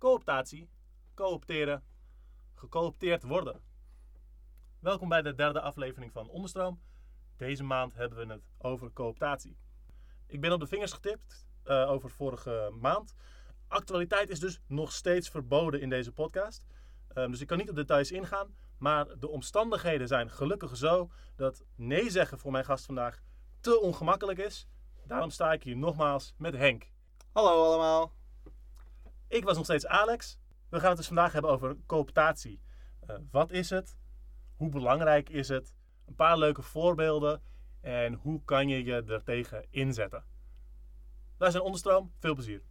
cooptatie, coopteren, gecoopteerd worden. Welkom bij de derde aflevering van Onderstroom. Deze maand hebben we het over cooptatie. Ik ben op de vingers getipt uh, over vorige maand. Actualiteit is dus nog steeds verboden in deze podcast. Um, dus ik kan niet op details ingaan. Maar de omstandigheden zijn gelukkig zo dat nee zeggen voor mijn gast vandaag te ongemakkelijk is. Daarom sta ik hier nogmaals met Henk. Hallo allemaal. Ik was nog steeds Alex. We gaan het dus vandaag hebben over cooptatie. Uh, wat is het? Hoe belangrijk is het? Een paar leuke voorbeelden. En hoe kan je je er tegen inzetten? Wij zijn Onderstroom. Veel plezier.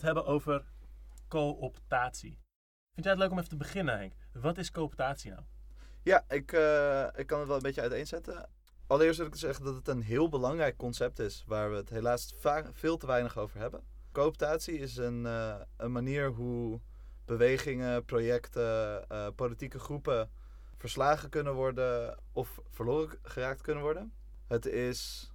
Het hebben over cooptatie. Vind jij het leuk om even te beginnen, Henk? Wat is cooptatie nou? Ja, ik, uh, ik kan het wel een beetje uiteenzetten. Allereerst wil ik zeggen dat het een heel belangrijk concept is waar we het helaas veel te weinig over hebben. Cooptatie is een, uh, een manier hoe bewegingen, projecten, uh, politieke groepen verslagen kunnen worden of verloren geraakt kunnen worden. Het is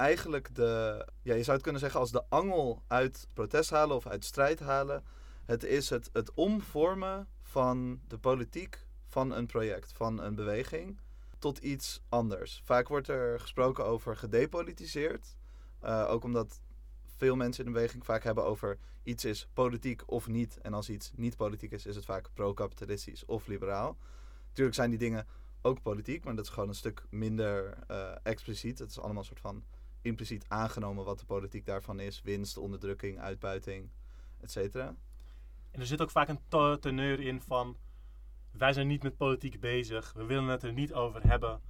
eigenlijk de, ja, je zou het kunnen zeggen als de angel uit protest halen of uit strijd halen. Het is het, het omvormen van de politiek van een project, van een beweging, tot iets anders. Vaak wordt er gesproken over gedepolitiseerd. Uh, ook omdat veel mensen in de beweging vaak hebben over iets is politiek of niet. En als iets niet politiek is, is het vaak pro-kapitalistisch of liberaal. Natuurlijk zijn die dingen ook politiek, maar dat is gewoon een stuk minder uh, expliciet. Het is allemaal een soort van impliciet aangenomen wat de politiek daarvan is. Winst, onderdrukking, uitbuiting, et cetera. En er zit ook vaak een teneur in van... wij zijn niet met politiek bezig, we willen het er niet over hebben.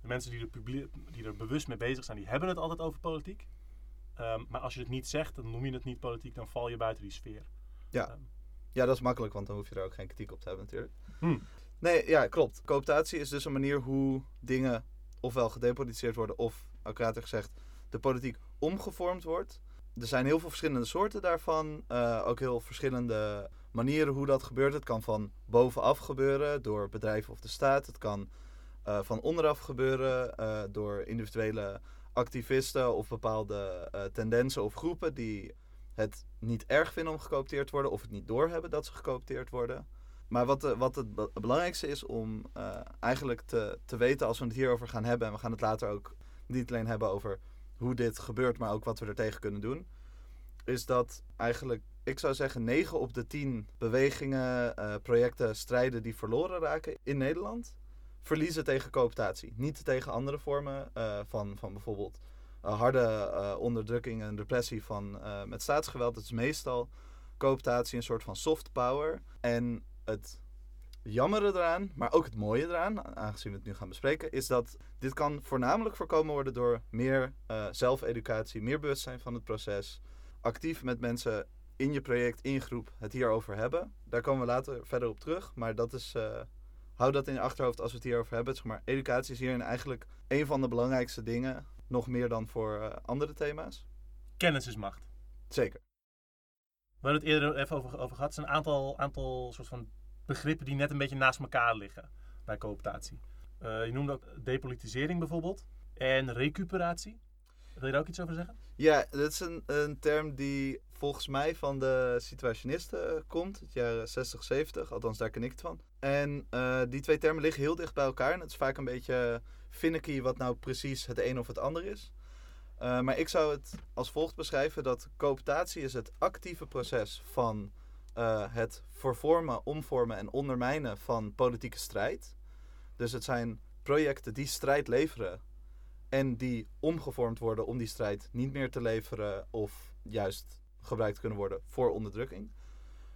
De mensen die er, die er bewust mee bezig zijn, die hebben het altijd over politiek. Um, maar als je het niet zegt, dan noem je het niet politiek, dan val je buiten die sfeer. Ja, um, ja dat is makkelijk, want dan hoef je er ook geen kritiek op te hebben natuurlijk. Hmm. Nee, ja, klopt. Cooptatie is dus een manier hoe dingen ofwel gedepolitiseerd worden of, accurater gezegd, de politiek omgevormd wordt. Er zijn heel veel verschillende soorten daarvan. Uh, ook heel verschillende manieren hoe dat gebeurt. Het kan van bovenaf gebeuren door bedrijven of de staat. Het kan uh, van onderaf gebeuren uh, door individuele activisten of bepaalde tendensen of groepen die het niet erg vinden om gecoopteerd te worden of het niet doorhebben dat ze gecoopteerd worden. Maar wat, wat het belangrijkste is om eigenlijk te, te weten als we het hierover gaan hebben, en we gaan het later ook niet alleen hebben over hoe dit gebeurt, maar ook wat we er tegen kunnen doen. Is dat eigenlijk, ik zou zeggen, 9 op de 10 bewegingen, uh, projecten, strijden die verloren raken in Nederland, verliezen tegen cooptatie. Niet tegen andere vormen uh, van, van bijvoorbeeld uh, harde onderdrukking en repressie van, met staatsgeweld. Het is meestal cooptatie, een soort van soft power. En het jammere eraan, maar ook het mooie eraan, aangezien we het nu gaan bespreken, is dat dit kan voornamelijk voorkomen worden door meer uh, zelfeducatie, meer bewustzijn van het proces, actief met mensen in je project, in je groep, het hierover hebben. Daar komen we later verder op terug, maar dat is, uh, hou dat in je achterhoofd als we het hierover hebben. Zeg maar, educatie is hierin eigenlijk een van de belangrijkste dingen, nog meer dan voor uh, andere thema's. Kennis is macht. Zeker. We hadden het eerder even over, over gehad. Het zijn een aantal, aantal soort van begrippen die net een beetje naast elkaar liggen bij cooptatie. Uh, je noemde ook depolitisering bijvoorbeeld en recuperatie. Wil je daar ook iets over zeggen? Ja, dat is een, een term die volgens mij van de situationisten komt, het jaar 60, 70, althans daar ken ik het van. En uh, die twee termen liggen heel dicht bij elkaar en het is vaak een beetje finicky wat nou precies het een of het ander is. Maar ik zou het als volgt beschrijven dat cooptatie is het actieve proces van uh, het vervormen, omvormen en ondermijnen van politieke strijd. Dus het zijn projecten die strijd leveren en die omgevormd worden om die strijd niet meer te leveren of juist gebruikt kunnen worden voor onderdrukking.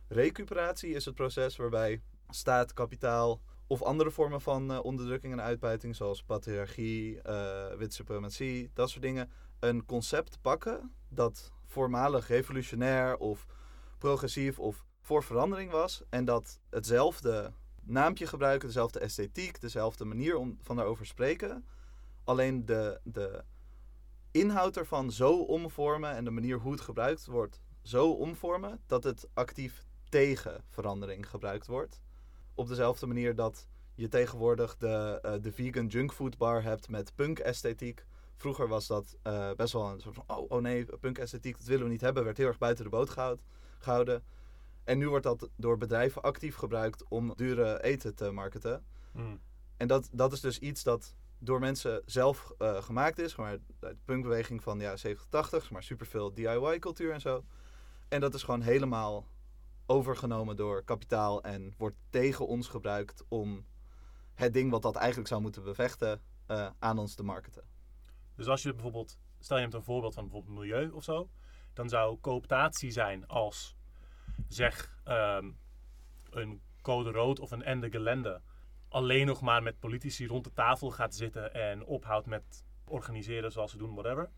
Recuperatie is het proces waarbij staat, kapitaal of andere vormen van uh, onderdrukking en uitbuiting, zoals patriarchie, uh, suprematie, dat soort dingen, een concept pakken dat voormalig revolutionair of progressief of voor verandering was. En dat hetzelfde naampje gebruiken, dezelfde esthetiek, dezelfde manier om van daarover spreken. Alleen de, de inhoud ervan zo omvormen en de manier hoe het gebruikt wordt zo omvormen dat het actief tegen verandering gebruikt wordt. Op dezelfde manier dat je tegenwoordig de, uh, de vegan junkfood bar hebt met punk esthetiek. Vroeger was dat uh, best wel een soort van, oh, oh nee, punk esthetiek, dat willen we niet hebben. Werd heel erg buiten de boot gehouden. En nu wordt dat door bedrijven actief gebruikt om dure eten te marketen. Mm. En dat, dat is dus iets dat door mensen zelf uh, gemaakt is. Maar de punkbeweging van ja, 70, 80, maar superveel DIY-cultuur en zo. En dat is gewoon helemaal overgenomen door kapitaal en wordt tegen ons gebruikt om het ding wat dat eigenlijk zou moeten bevechten uh, aan ons te marketen. Dus als je bijvoorbeeld, stel je hebt een voorbeeld van bijvoorbeeld milieu of zo, dan zou cooptatie zijn als zeg um, een code rood of een ende gelende alleen nog maar met politici rond de tafel gaat zitten en ophoudt met organiseren zoals ze doen, whatever.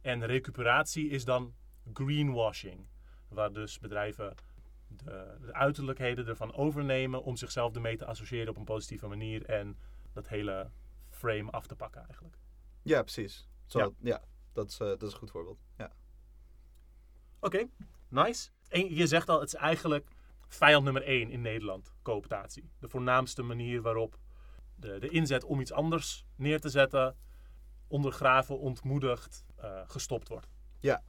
En recuperatie is dan greenwashing, waar dus bedrijven de, de uiterlijkheden ervan overnemen om zichzelf ermee te associëren op een positieve manier en dat hele frame af te pakken eigenlijk. Ja, precies. Zo, ja. ja, dat, is, uh, dat is een goed voorbeeld. Ja. Oké, nice. En je zegt al, het is eigenlijk vijand nummer één in Nederland, cooptatie. De voornaamste manier waarop de, de inzet om iets anders neer te zetten, ondergraven, ontmoedigd, uh, gestopt wordt. Ja.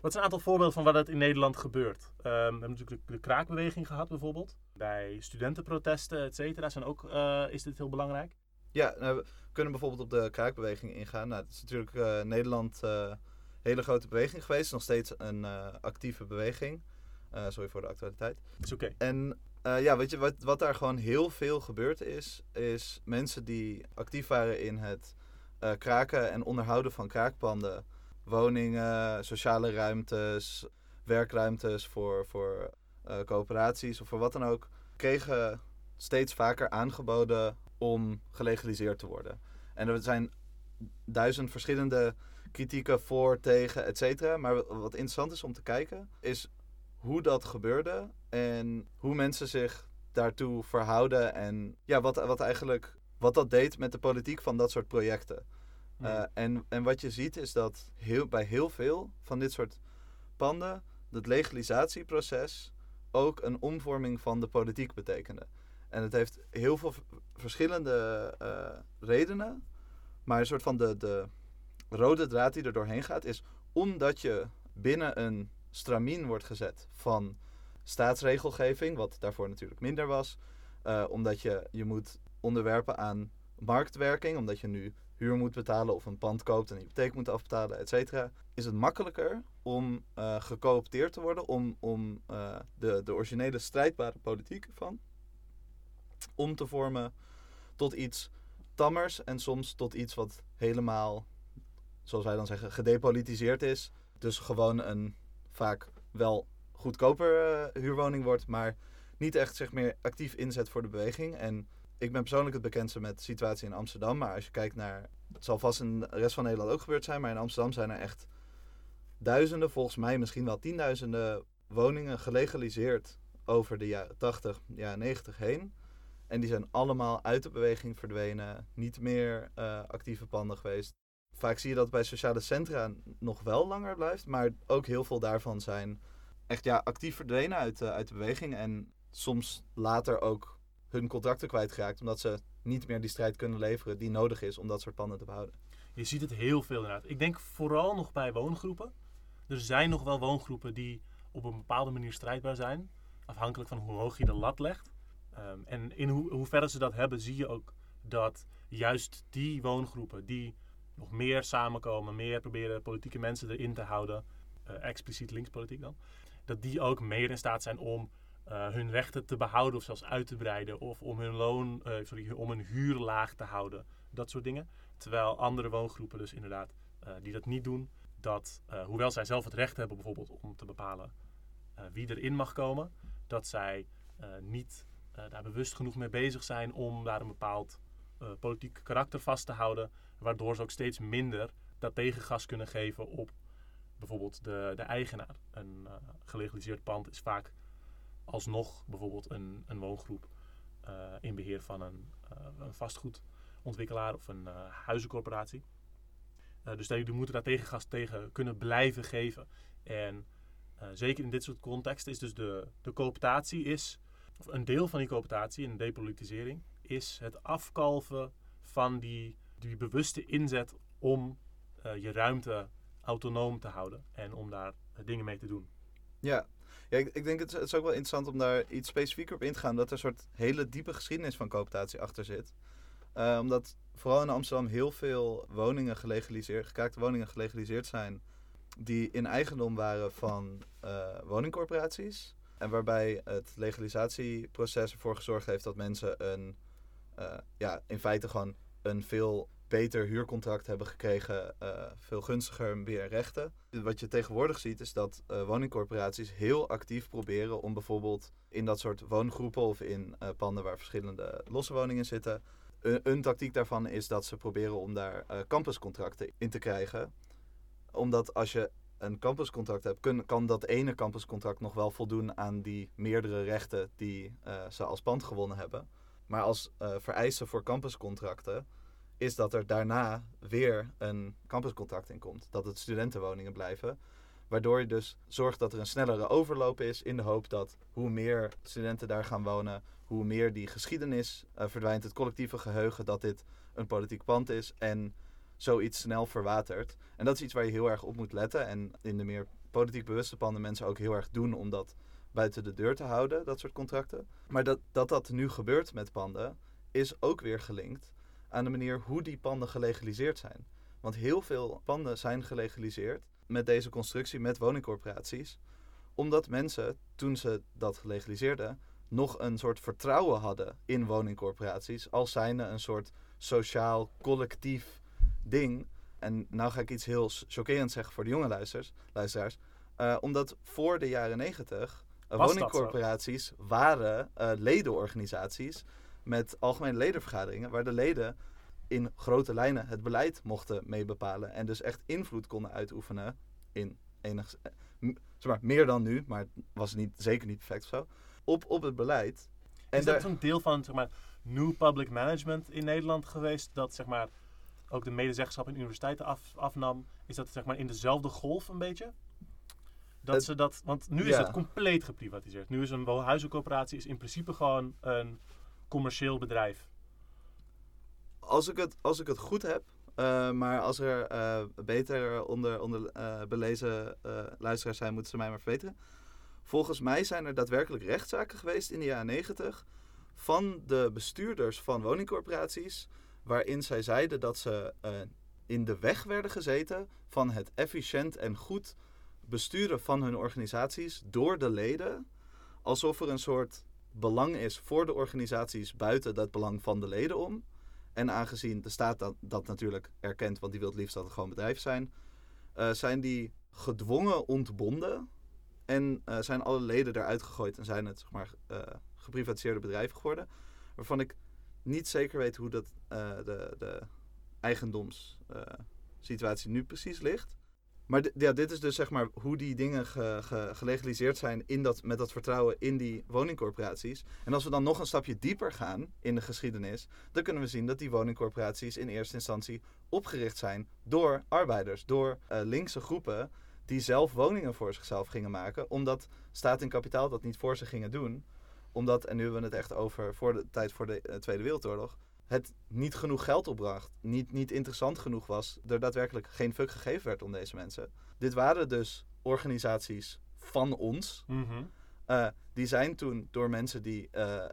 Wat zijn een aantal voorbeelden van wat het in Nederland gebeurt? Um, we hebben natuurlijk de, de, kraakbeweging gehad bijvoorbeeld. Bij studentenprotesten, et cetera, zijn ook, uh, is dit heel belangrijk. Ja, nou, we kunnen bijvoorbeeld op de kraakbeweging ingaan. Nou, het is natuurlijk uh, Nederland hele grote beweging geweest. Nog steeds een actieve beweging. Uh, sorry voor de actualiteit. Is oké. En uh, ja, weet je, wat, wat daar gewoon heel veel gebeurd is, is mensen die actief waren in het uh, kraken en onderhouden van kraakpanden, woningen, sociale ruimtes, werkruimtes voor, voor coöperaties of voor wat dan ook, kregen steeds vaker aangeboden om gelegaliseerd te worden. En er zijn duizend verschillende kritieken voor, tegen, et cetera. Maar wat interessant is om te kijken, is hoe dat gebeurde en hoe mensen zich daartoe verhouden en ja, wat, wat eigenlijk wat dat deed met de politiek van dat soort projecten. Uh, en, en wat je ziet is dat heel, bij heel veel van dit soort panden het legalisatieproces ook een omvorming van de politiek betekende. En het heeft heel veel verschillende uh, redenen, maar een soort van de, de rode draad die er doorheen gaat is omdat je binnen een stramien wordt gezet van staatsregelgeving, wat daarvoor natuurlijk minder was. Uh, omdat je je moet onderwerpen aan marktwerking, omdat je nu huur moet betalen of een pand koopt en hypotheek moet afbetalen, et cetera, is het makkelijker om uh, gecoopteerd te worden, om, om uh, de, de originele strijdbare politiek van om te vormen tot iets tammers en soms tot iets wat helemaal, zoals wij dan zeggen, gedepolitiseerd is. Dus gewoon een vaak wel goedkoper uh, huurwoning wordt, maar niet echt zeg meer actief inzet voor de beweging. En ik ben persoonlijk het bekendste met de situatie in Amsterdam, maar als je kijkt naar, het zal vast in de rest van Nederland ook gebeurd zijn, maar in Amsterdam zijn er echt duizenden, volgens mij misschien wel tienduizenden woningen gelegaliseerd over de jaren 80, jaren 90 heen. En die zijn allemaal uit de beweging verdwenen, niet meer uh, actieve panden geweest vaak zie je dat bij sociale centra nog wel langer blijft. Maar ook heel veel daarvan zijn echt ja, actief verdwenen uit, uh, uit de beweging. En soms later ook hun contracten kwijtgeraakt. Omdat ze niet meer die strijd kunnen leveren die nodig is om dat soort panden te behouden. Je ziet het heel veel inderdaad. Ik denk vooral nog bij woongroepen. Er zijn nog wel woongroepen die op een bepaalde manier strijdbaar zijn. Afhankelijk van hoe hoog je de lat legt. Um, en in ho hoe verder ze dat hebben, zie je ook dat juist die woongroepen die nog meer samenkomen, meer proberen politieke mensen erin te houden, uh, expliciet linkspolitiek dan, dat die ook meer in staat zijn om uh, hun rechten te behouden of zelfs uit te breiden of om hun loon, uh, sorry, om hun huur laag te houden, dat soort dingen. Terwijl andere woongroepen dus inderdaad die dat niet doen, dat hoewel zij zelf het recht hebben bijvoorbeeld om te bepalen wie erin mag komen, dat zij niet daar bewust genoeg mee bezig zijn om daar een bepaald politiek karakter vast te houden. Waardoor ze ook steeds minder dat tegengas kunnen geven op bijvoorbeeld de, de eigenaar. Een gelegaliseerd pand is vaak alsnog bijvoorbeeld een, een woongroep in beheer van een, een vastgoedontwikkelaar of een huizencorporatie. Uh, dus die moeten daar tegengas tegen kunnen blijven geven. En uh, zeker in dit soort contexten is dus de, de cooptatie is, of een deel van die cooptatie en depolitisering, is het afkalven van die, die bewuste inzet om uh, je ruimte autonoom te houden en om daar dingen mee te doen. Ja, ja ik, ik denk het, het is ook wel interessant om daar iets specifieker op in te gaan, dat er een soort hele diepe geschiedenis van cooptatie achter zit. Uh, omdat vooral in Amsterdam heel veel woningen gelegaliseerd, gekaakte woningen gelegaliseerd zijn. Die in eigendom waren van woningcorporaties. En waarbij het legalisatieproces ervoor gezorgd heeft dat mensen een, ja, in feite gewoon een veel beter huurcontract hebben gekregen, uh, veel gunstiger meer rechten. Wat je tegenwoordig ziet is dat uh, woningcorporaties heel actief proberen om bijvoorbeeld in dat soort woongroepen of in uh, panden waar verschillende losse woningen zitten, een, tactiek daarvan is dat ze proberen om daar campuscontracten in te krijgen. Omdat als je een campuscontract hebt, kan dat ene campuscontract nog wel voldoen aan die meerdere rechten die ze als pand gewonnen hebben. Maar als uh, vereiste voor campuscontracten is dat er daarna weer een campuscontract in komt. Dat het studentenwoningen blijven. Waardoor je dus zorgt dat er een snellere overloop is in de hoop dat hoe meer studenten daar gaan wonen, hoe meer die geschiedenis uh, verdwijnt, het collectieve geheugen dat dit een politiek pand is en zoiets snel verwatert. En dat is iets waar je heel erg op moet letten. En in de meer politiek bewuste panden mensen ook heel erg doen om dat buiten de deur te houden, dat soort contracten. Maar dat dat, dat nu gebeurt met panden, is ook weer gelinkt aan de manier hoe die panden gelegaliseerd zijn. Want heel veel panden zijn gelegaliseerd met deze constructie, met woningcorporaties. Omdat mensen, toen ze dat legaliseerden, nog een soort vertrouwen hadden in woningcorporaties. Als zijnde een soort sociaal, collectief ding. En nou ga ik iets heel chockerends zeggen voor de jonge luisteraars. Uh, omdat voor de jaren negentig woningcorporaties waren uh, ledenorganisaties met algemene ledenvergaderingen, waar de leden in grote lijnen het beleid mochten meebepalen. En dus echt invloed konden uitoefenen in enig, zeg maar, meer dan nu, maar het was niet, zeker niet perfect of zo op, op het beleid. En is dat een deel van zeg maar, new public management in Nederland geweest? Dat zeg maar, ook de medezeggenschap in universiteiten af, afnam. Is dat zeg maar, in dezelfde golf een beetje? Dat het, ze dat, want nu is het compleet geprivatiseerd. Nu is een huizencoöperatie is in principe gewoon een commercieel bedrijf. Als ik het, als ik het goed heb, uh, maar als er uh, beter onder, onder uh, belezen luisteraars zijn, moeten ze mij maar verbeteren. Volgens mij zijn er daadwerkelijk rechtszaken geweest in de jaren 90 van de bestuurders van woningcorporaties, waarin zij zeiden dat ze in de weg werden gezeten van het efficiënt en goed besturen van hun organisaties door de leden, alsof er een soort belang is voor de organisaties buiten dat belang van de leden om. En aangezien de staat dat, natuurlijk erkent, want die wil het liefst dat het gewoon bedrijf zijn, uh, zijn die gedwongen ontbonden en uh, zijn alle leden eruit gegooid en zijn het zeg maar, uh, geprivatiseerde bedrijven geworden. Waarvan ik niet zeker weet hoe dat, de, de eigendomssituatie nu precies ligt. Maar ja, dit is dus zeg maar hoe die dingen ge ge gelegaliseerd zijn in dat, met dat vertrouwen in die woningcorporaties. En als we dan nog een stapje dieper gaan in de geschiedenis, dan kunnen we zien dat die woningcorporaties in eerste instantie opgericht zijn door arbeiders, door linkse groepen die zelf woningen voor zichzelf gingen maken, omdat staat en kapitaal dat niet voor ze gingen doen. Omdat, en nu hebben we het echt over voor de tijd voor de uh, Tweede Wereldoorlog, het niet genoeg geld opbracht, niet, niet interessant genoeg was, er daadwerkelijk geen fuck gegeven werd om deze mensen. Dit waren dus organisaties van ons. Mm -hmm. uh, die zijn toen door mensen die uh,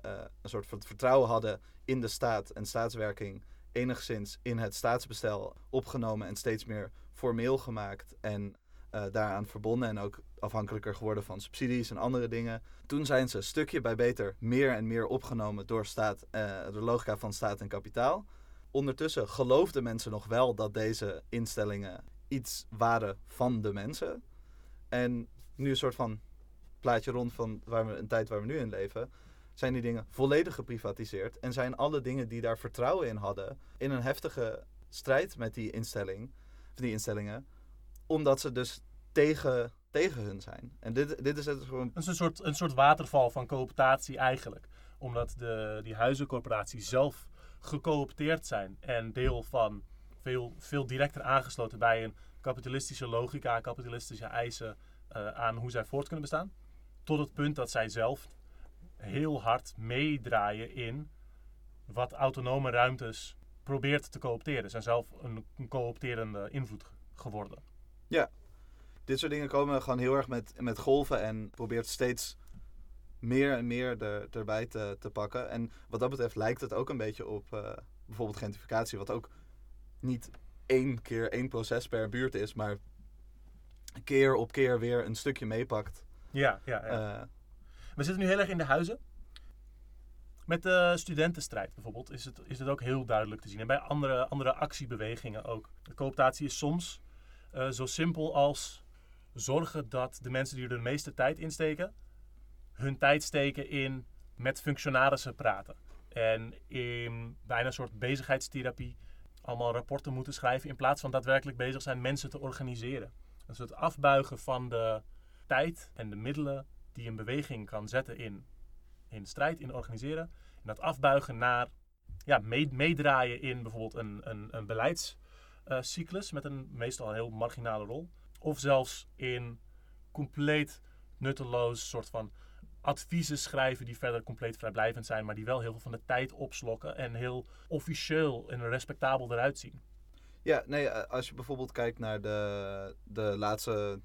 een soort van vertrouwen hadden in de staat en staatswerking enigszins in het staatsbestel opgenomen en steeds meer formeel gemaakt en daaraan verbonden en ook afhankelijker geworden van subsidies en andere dingen. Toen zijn ze stukje bij beter meer en meer opgenomen door staat, uh, de logica van staat en kapitaal. Ondertussen geloofden mensen nog wel dat deze instellingen iets waren van de mensen. En nu een soort van plaatje rond van waar we, een tijd waar we nu in leven, zijn die dingen volledig geprivatiseerd. En zijn alle dingen die daar vertrouwen in hadden, in een heftige strijd met die instelling, die instellingen. Omdat ze dus tegen, tegen hun zijn. En dit, dit is het gewoon. Het is een soort, een soort waterval van cooptatie eigenlijk. Omdat de, die huizencorporaties zelf gecoopteerd zijn en deel van veel, veel directer aangesloten bij een kapitalistische logica, kapitalistische eisen uh, aan hoe zij voort kunnen bestaan. Tot het punt dat zij zelf heel hard meedraaien in wat autonome ruimtes probeert te coopteren. Ze zijn zelf een, een coopterende invloed geworden. Ja, dit soort dingen komen gewoon heel erg met, met golven en probeert steeds meer en meer er, erbij te, te pakken. En wat dat betreft lijkt het ook een beetje op uh, bijvoorbeeld gentrificatie, wat ook niet één keer één proces per buurt is, maar keer op keer weer een stukje meepakt. Ja, ja, ja. Uh, We zitten nu heel erg in de huizen. Met de studentenstrijd bijvoorbeeld is het, is het ook heel duidelijk te zien. En bij andere, andere actiebewegingen ook. De cooptatie is soms uh, zo simpel als zorgen dat de mensen die er de meeste tijd in steken, hun tijd steken in met functionarissen praten. En in bijna een soort bezigheidstherapie allemaal rapporten moeten schrijven in plaats van daadwerkelijk bezig zijn mensen te organiseren. Een soort afbuigen van de tijd en de middelen die een beweging kan zetten in, in strijd, in organiseren. En dat afbuigen naar ja, meedraaien in bijvoorbeeld een, een, een beleidscyclus met een meestal heel marginale rol. Of zelfs in compleet nutteloos soort van adviezen schrijven die verder compleet vrijblijvend zijn, maar die wel heel veel van de tijd opslokken en heel officieel en respectabel eruit zien. Ja, nee, als je bijvoorbeeld kijkt naar de, de laatste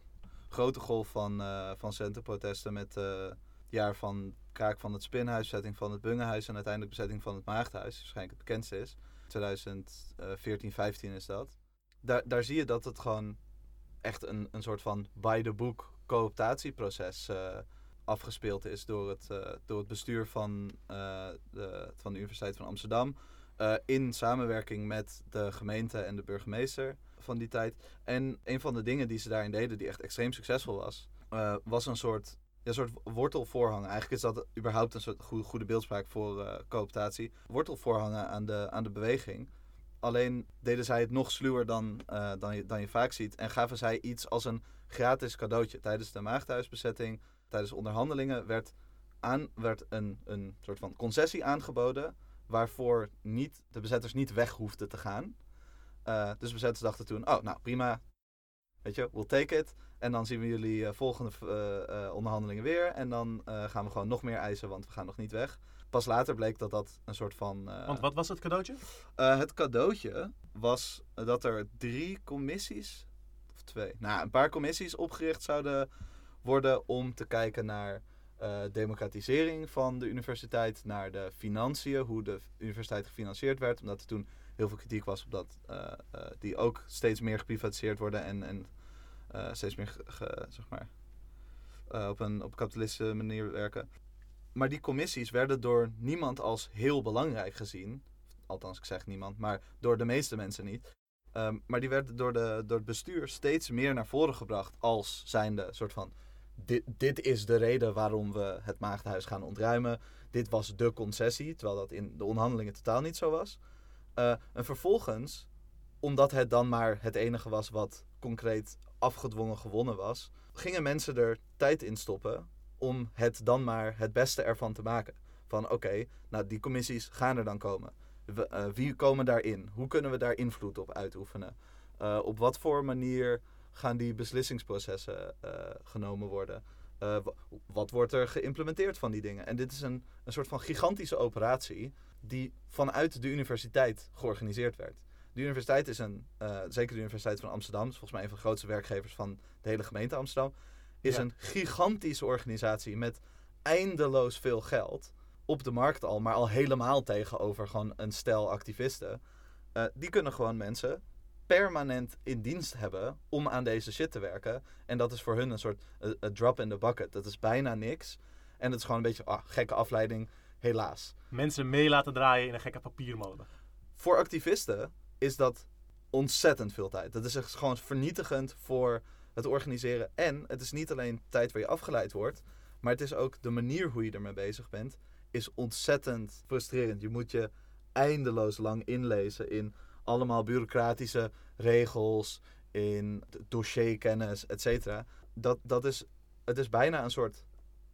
grote golf van, uh, van centerprotesten met uh, het jaar van kraak van het Spinhuis, bezetting van het Bungehuis en uiteindelijk bezetting van het Maagdhuis, waarschijnlijk het bekendste is. 2014, 15 is dat. Daar, daar zie je dat het gewoon echt een, een soort van by the book cooptatieproces uh, afgespeeld is door het, uh, door het bestuur van, uh, de, van de Universiteit van Amsterdam. in samenwerking met de gemeente en de burgemeester van die tijd. En een van de dingen die ze daarin deden, die echt extreem succesvol was, was een soort, ja, soort wortelvoorhang. Eigenlijk is dat überhaupt een soort goede, goede beeldspraak voor cooptatie. Wortelvoorhangen aan de, aan de beweging. Alleen deden zij het nog sluwer dan, uh, dan, je, dan je vaak ziet. En gaven zij iets als een gratis cadeautje. Tijdens de maagdhuisbezetting, tijdens onderhandelingen, werd, aan, werd een, een soort van concessie aangeboden. Waarvoor niet, de bezetters niet weg hoefden te gaan. Uh, dus bezetters dachten toen: oh, nou prima. Weet je, we'll take it. En dan zien we jullie uh, volgende onderhandelingen weer. En dan gaan we gewoon nog meer eisen, want we gaan nog niet weg. Pas later bleek dat dat een soort van. Uh, Want wat was het cadeautje? Uh, het cadeautje was dat er drie commissies, of twee, nou, een paar commissies opgericht zouden worden om te kijken naar uh, democratisering van de universiteit, naar de financiën, hoe de universiteit gefinancierd werd, omdat er toen heel veel kritiek was op dat die ook steeds meer geprivatiseerd worden en, en steeds meer ge, zeg maar, op een op kapitalistische manier werken. Maar die commissies werden door niemand als heel belangrijk gezien. Althans, ik zeg niemand, maar door de meeste mensen niet. Um, maar die werden door, de, door het bestuur steeds meer naar voren gebracht als zijnde soort van... Dit, dit is de reden waarom we het maagdhuis gaan ontruimen. Dit was de concessie, terwijl dat in de onderhandelingen totaal niet zo was. Uh, en vervolgens, omdat het dan maar het enige was wat concreet afgedwongen gewonnen was, gingen mensen er tijd in stoppen om het dan maar het beste ervan te maken. Van oké, nou die commissies gaan er dan komen. uh, wie komen daarin? Hoe kunnen we daar invloed op uitoefenen? Uh, op wat voor manier gaan die beslissingsprocessen uh, genomen worden? wat wordt er geïmplementeerd van die dingen? En dit is een, een soort van gigantische operatie die vanuit de universiteit georganiseerd werd. De universiteit is een, zeker de Universiteit van Amsterdam, is volgens mij een van de grootste werkgevers van de hele gemeente Amsterdam is een gigantische organisatie met eindeloos veel geld. Op de markt al, maar al helemaal tegenover gewoon een stel activisten. Uh, die kunnen gewoon mensen permanent in dienst hebben om aan deze shit te werken. En dat is voor hun een soort a, drop in the bucket. Dat is bijna niks. En het is gewoon een beetje ah, gekke afleiding, helaas. Mensen mee laten draaien in een gekke papiermolen. Voor activisten is dat ontzettend veel tijd. Dat is echt gewoon vernietigend voor het organiseren. En het is niet alleen tijd waar je afgeleid wordt, maar het is ook de manier hoe je ermee bezig bent. is ontzettend frustrerend. Je moet je eindeloos lang inlezen in allemaal bureaucratische regels, in dossierkennis, et cetera. Dat, dat is, het is bijna een soort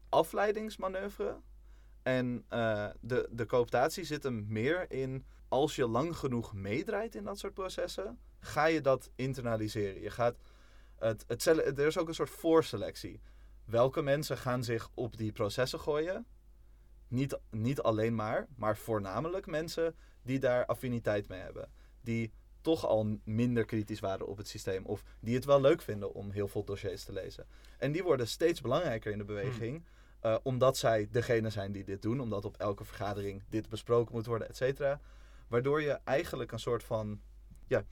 afleidingsmanoeuvre. En uh, de, de cooptatie zit hem meer in, als je lang genoeg meedraait in dat soort processen, ga je dat internaliseren. Je gaat het, het, er is ook een soort voorselectie. Welke mensen gaan zich op die processen gooien? Niet, niet alleen maar, maar voornamelijk mensen die daar affiniteit mee hebben. Die toch al minder kritisch waren op het systeem. Of die het wel leuk vinden om heel veel dossiers te lezen. En die worden steeds belangrijker in de beweging. Hmm. Eh, omdat zij degene zijn die dit doen. Omdat op elke vergadering dit besproken moet worden, et cetera. Waardoor je eigenlijk een soort van ja,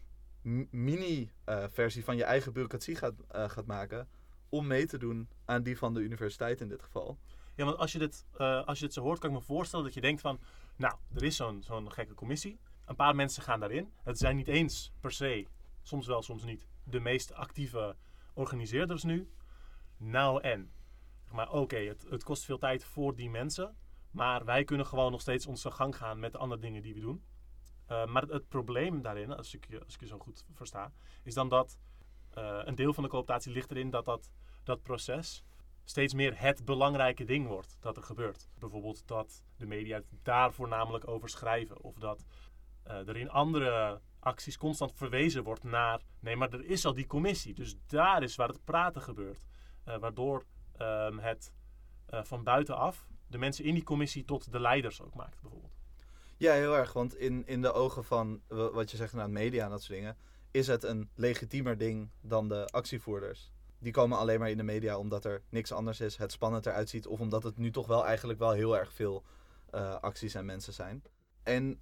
mini-versie van je eigen bureaucratie gaat, uh, gaat maken. Om mee te doen aan die van de universiteit in dit geval. Ja, want als je dit, uh, als je dit zo hoort, kan ik me voorstellen dat je denkt van... Nou, er is zo'n zo'n gekke commissie. Een paar mensen gaan daarin. Het zijn niet eens per se, soms wel, soms niet, de meest actieve organiseerders nu. Nou en. Maar oké, het, het kost veel tijd voor die mensen. Maar wij kunnen gewoon nog steeds onze gang gaan met de andere dingen die we doen. Uh, maar het, probleem daarin, als ik, je, zo goed versta, is dan dat uh, een deel van de cooptatie ligt erin dat dat, dat proces steeds meer het belangrijke ding wordt dat er gebeurt. Bijvoorbeeld dat de media daar voornamelijk over schrijven. Of dat uh, er in andere acties constant verwezen wordt naar... nee, maar er is al die commissie. Dus daar is waar het praten gebeurt. Waardoor um, het van buitenaf de mensen in die commissie tot de leiders ook maakt, bijvoorbeeld. Ja, heel erg. Want in, in de ogen van wat je zegt naar media en dat soort dingen... is het een legitiemer ding dan de actievoerders die komen alleen maar in de media omdat er niks anders is, het spannend eruit ziet, of omdat het nu toch wel eigenlijk wel heel erg veel uh, acties en mensen zijn. En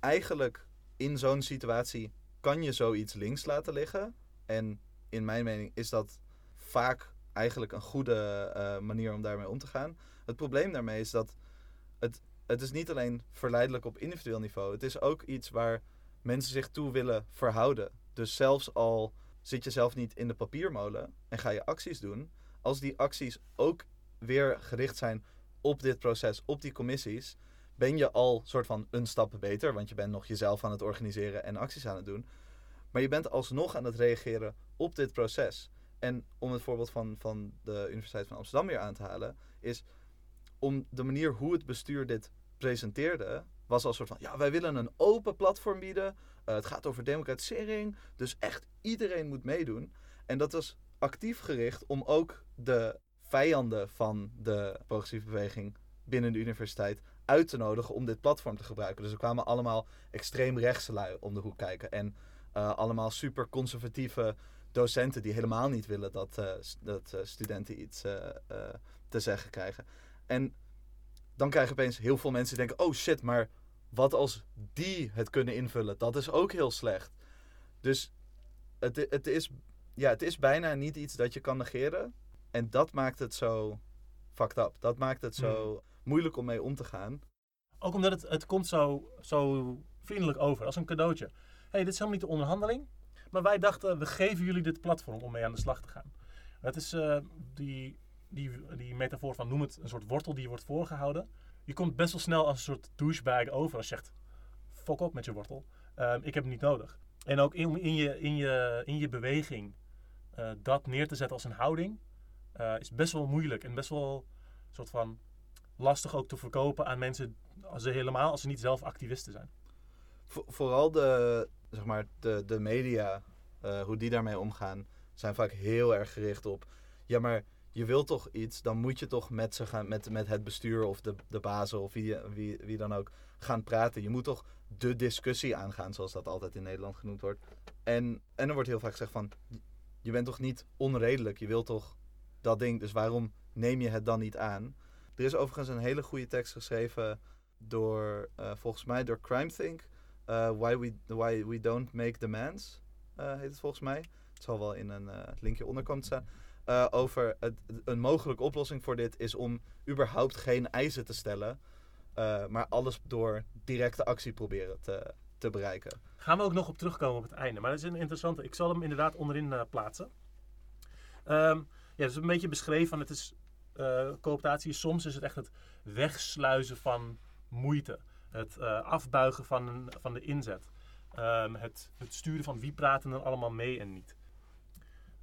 eigenlijk in zo'n situatie kan je zoiets links laten liggen. En in mijn mening is dat vaak eigenlijk een goede uh, manier om daarmee om te gaan. Het probleem daarmee is dat het, het is niet alleen verleidelijk op individueel niveau. Het is ook iets waar mensen zich toe willen verhouden. Dus zelfs al zit je zelf niet in de papiermolen en ga je acties doen. Als die acties ook weer gericht zijn op dit proces, op die commissies, ben je al soort van een stap beter. Want je bent nog jezelf aan het organiseren en acties aan het doen. Maar je bent alsnog aan het reageren op dit proces. En om het voorbeeld van, van de Universiteit van Amsterdam weer aan te halen, is om de manier hoe het bestuur dit presenteerde, was al soort van, ja, wij willen een open platform bieden. Uh, het gaat over democratisering, dus echt iedereen moet meedoen. En dat was actief gericht om ook de vijanden van de progressieve beweging binnen de universiteit uit te nodigen om dit platform te gebruiken. Dus er kwamen allemaal extreem rechtse lui om de hoek kijken. En uh, allemaal super conservatieve docenten die helemaal niet willen dat, uh, dat studenten iets te zeggen krijgen. En dan krijg je opeens heel veel mensen die denken: oh shit, maar wat als die het kunnen invullen? Dat is ook heel slecht. Dus het, het, is, ja, het is bijna niet iets dat je kan negeren. En dat maakt het zo fucked up. Dat maakt het zo hmm. moeilijk om mee om te gaan. Ook omdat het, het komt zo, zo vriendelijk over, als een cadeautje. hey, dit is helemaal niet de onderhandeling. Maar wij dachten, we geven jullie dit platform om mee aan de slag te gaan. Het is uh, die, die, die metafoor van noem het een soort wortel die je wordt voorgehouden. Je komt best wel snel als een soort douchebag over als je zegt, fok op met je wortel. Uh, ik heb het niet nodig. En ook in, in, je, in, je, in je beweging uh, dat neer te zetten als een houding, uh, is best wel moeilijk en best wel soort van lastig ook te verkopen aan mensen, als ze helemaal als ze niet zelf activisten zijn. vooral de, zeg maar, de, de media, uh, hoe die daarmee omgaan, zijn vaak heel erg gericht op. Ja, maar je wilt toch iets, dan moet je toch met ze gaan, met, met het bestuur of de, de bazen of wie, wie, wie dan ook gaan praten. Je moet toch de discussie aangaan, zoals dat altijd in Nederland genoemd wordt. En, en er wordt heel vaak gezegd van, je bent toch niet onredelijk, je wilt toch dat ding, dus waarom neem je het dan niet aan? Er is overigens een hele goede tekst geschreven door, uh, volgens mij, door CrimeThink. Uh, why, we, why We Don't Make Demands, uh, heet het volgens mij. Het zal wel in een linkje onder komen te staan. over het, een mogelijke oplossing voor dit is om überhaupt geen eisen te stellen. maar alles door directe actie proberen te, te bereiken. Gaan we ook nog op terugkomen op het einde. Maar dat is een interessante. Ik zal hem inderdaad onderin plaatsen. Um, ja, is een beetje beschreven. Het is is. Soms is het echt het wegsluizen van moeite. Het afbuigen van, van de inzet. Um, het, het, sturen van wie praten er allemaal mee en niet.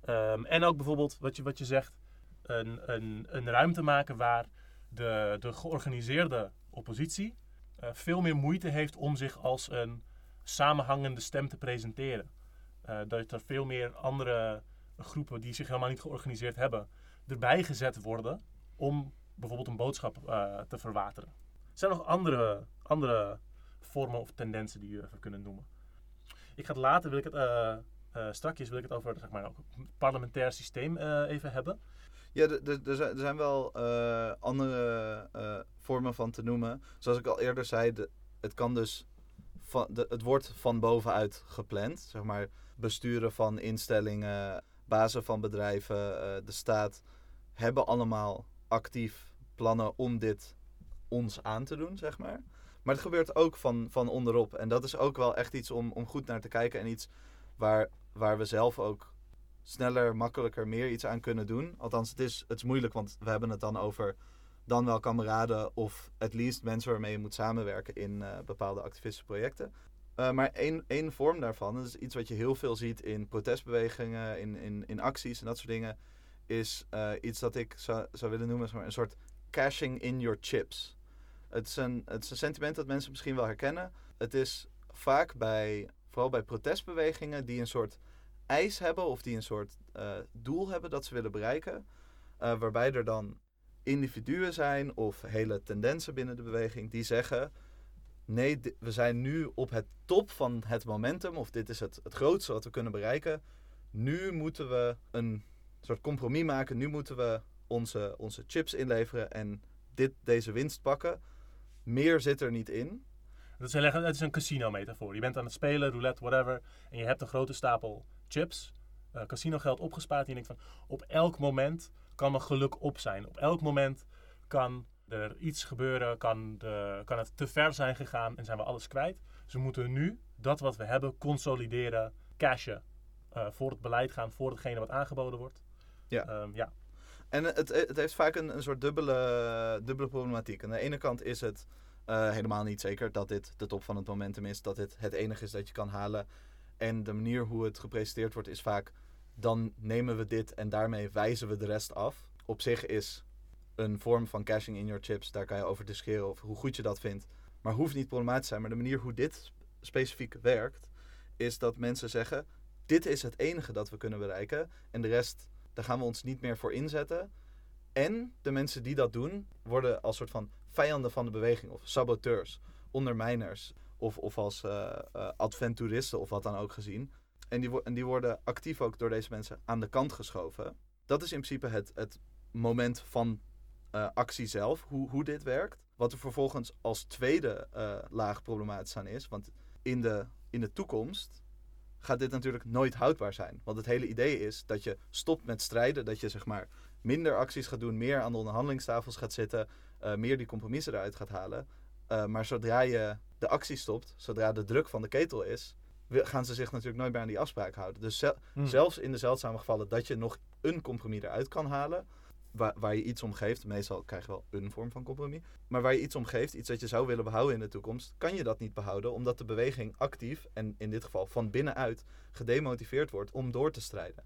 Um, en ook bijvoorbeeld wat je, wat je zegt, een, een, een ruimte maken waar de, de georganiseerde oppositie uh, veel meer moeite heeft om zich als een samenhangende stem te presenteren. Uh, dat er veel meer andere groepen die zich helemaal niet georganiseerd hebben, erbij gezet worden om bijvoorbeeld een boodschap uh, te verwateren. Er zijn nog andere, andere vormen of tendensen die je even kunnen noemen. Ik ga het later, wil ik het, uh, strakjes wil ik het over zeg maar, ook het parlementair systeem even hebben. Ja, er zijn wel andere vormen van te noemen. Zoals ik al eerder zei, het kan dus van, het wordt van bovenuit gepland. Zeg maar besturen van instellingen, bazen van bedrijven, de staat hebben allemaal actief plannen om dit ons aan te doen, zeg maar. Maar het gebeurt ook van, van onderop. En dat is ook wel echt iets om, om goed naar te kijken. En iets waar, waar we zelf ook sneller, makkelijker, meer iets aan kunnen doen. Althans, het is, het is moeilijk, want we hebben het dan over dan wel kameraden of at least mensen waarmee je moet samenwerken in uh, bepaalde activistische projecten. Uh, maar één, één vorm daarvan, dat is iets wat je heel veel ziet in protestbewegingen, in, in, in acties en dat soort dingen, is uh, iets dat ik zou, zou willen noemen maar een soort cashing in your chips. Het is, een, het is een sentiment dat mensen misschien wel herkennen. Het is vaak bij, vooral bij protestbewegingen die een soort eis hebben of die een soort uh, doel hebben dat ze willen bereiken. Uh, waarbij er dan individuen zijn of hele tendensen binnen de beweging die zeggen: nee, we zijn nu op het top van het momentum of dit is het, het grootste wat we kunnen bereiken. Nu moeten we een soort compromis maken. Nu moeten we onze, onze chips inleveren en dit, deze winst pakken. Meer zit er niet in. Dat is, het is een casino-metafoor. Je bent aan het spelen, roulette, whatever. En je hebt een grote stapel chips, uh, casino-geld opgespaard. En je denkt van, op elk moment kan mijn geluk op zijn. Op elk moment kan er iets gebeuren, kan, de, kan het te ver zijn gegaan en zijn we alles kwijt. Dus we moeten nu dat wat we hebben consolideren, cashen. Uh, voor het beleid gaan, voor hetgene wat aangeboden wordt. Ja. Um, ja. En het, het heeft vaak een, een soort dubbele, dubbele problematiek. Aan de ene kant is het uh, helemaal niet zeker dat dit de top van het momentum is. Dat dit het enige is dat je kan halen. En de manier hoe het gepresenteerd wordt is vaak... dan nemen we dit en daarmee wijzen we de rest af. Op zich is een vorm van cashing in your chips. Daar kan je over discussiëren of hoe goed je dat vindt. Maar hoeft niet problematisch te zijn. Maar de manier hoe dit specifiek werkt... is dat mensen zeggen... dit is het enige dat we kunnen bereiken. En de rest daar gaan we ons niet meer voor inzetten. En de mensen die dat doen, worden als soort van vijanden van de beweging of saboteurs, ondermijners of, of als uh, adventuristen of wat dan ook gezien. En die, en die worden actief ook door deze mensen aan de kant geschoven. Dat is in principe het, het moment van uh, actie zelf, hoe, hoe dit werkt. Wat er vervolgens als tweede laag problematisch aan is. Want in de, in de toekomst gaat dit natuurlijk nooit houdbaar zijn. Want het hele idee is dat je stopt met strijden, dat je zeg maar minder acties gaat doen, meer aan de onderhandelingstafels gaat zitten, uh, meer die compromissen eruit gaat halen. Uh, maar zodra je de actie stopt, zodra de druk van de ketel is, gaan ze zich natuurlijk nooit meer aan die afspraak houden. Dus zel hmm. zelfs in de zeldzame gevallen dat je nog een compromis eruit kan halen, waar, waar je iets om geeft, meestal krijg je wel een vorm van compromis, maar waar je iets om geeft, iets dat je zou willen behouden in de toekomst, kan je dat niet behouden, omdat de beweging actief, en in dit geval van binnenuit, gedemotiveerd wordt om door te strijden.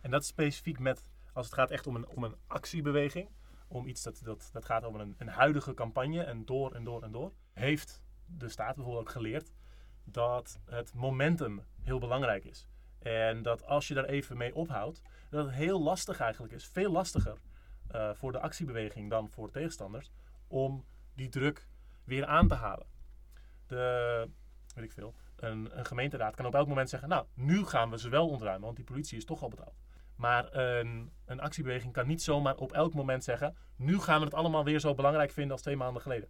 En dat specifiek met, als het gaat echt om een, om een actiebeweging, om iets dat, dat, dat gaat om een, een huidige campagne en door en door en door, heeft de staat bijvoorbeeld ook geleerd dat het momentum heel belangrijk is. En dat als je daar even mee ophoudt, dat het heel lastig eigenlijk is. Veel lastiger uh, voor de actiebeweging dan voor tegenstanders om die druk weer aan te halen. De, weet ik veel, een, een, gemeenteraad kan op elk moment zeggen, nou, nu gaan we ze wel ontruimen, want die politie is toch al betaald. Maar een, een actiebeweging kan niet zomaar op elk moment zeggen, nu gaan we het allemaal weer zo belangrijk vinden als twee maanden geleden.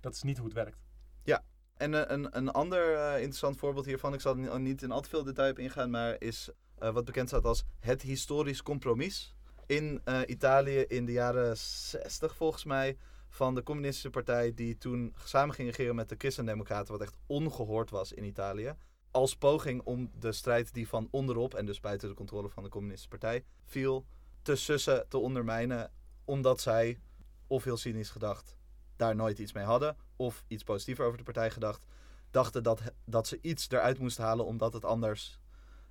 Dat is niet hoe het werkt. Ja, en uh, een, een ander uh, interessant voorbeeld hiervan, ik zal niet in al te veel detail op ingaan, maar is uh, wat bekend staat als het historisch compromis in Italië in de jaren 60 volgens mij van de communistische partij die toen samen ging regeren met de christendemocraten, wat echt ongehoord was in Italië. Als poging om de strijd die van onderop en dus buiten de controle van de communistische partij viel, te sussen, te ondermijnen omdat zij, of heel cynisch gedacht, daar nooit iets mee hadden, of iets positiever over de partij gedacht, dachten dat, dat ze iets eruit moesten halen omdat het anders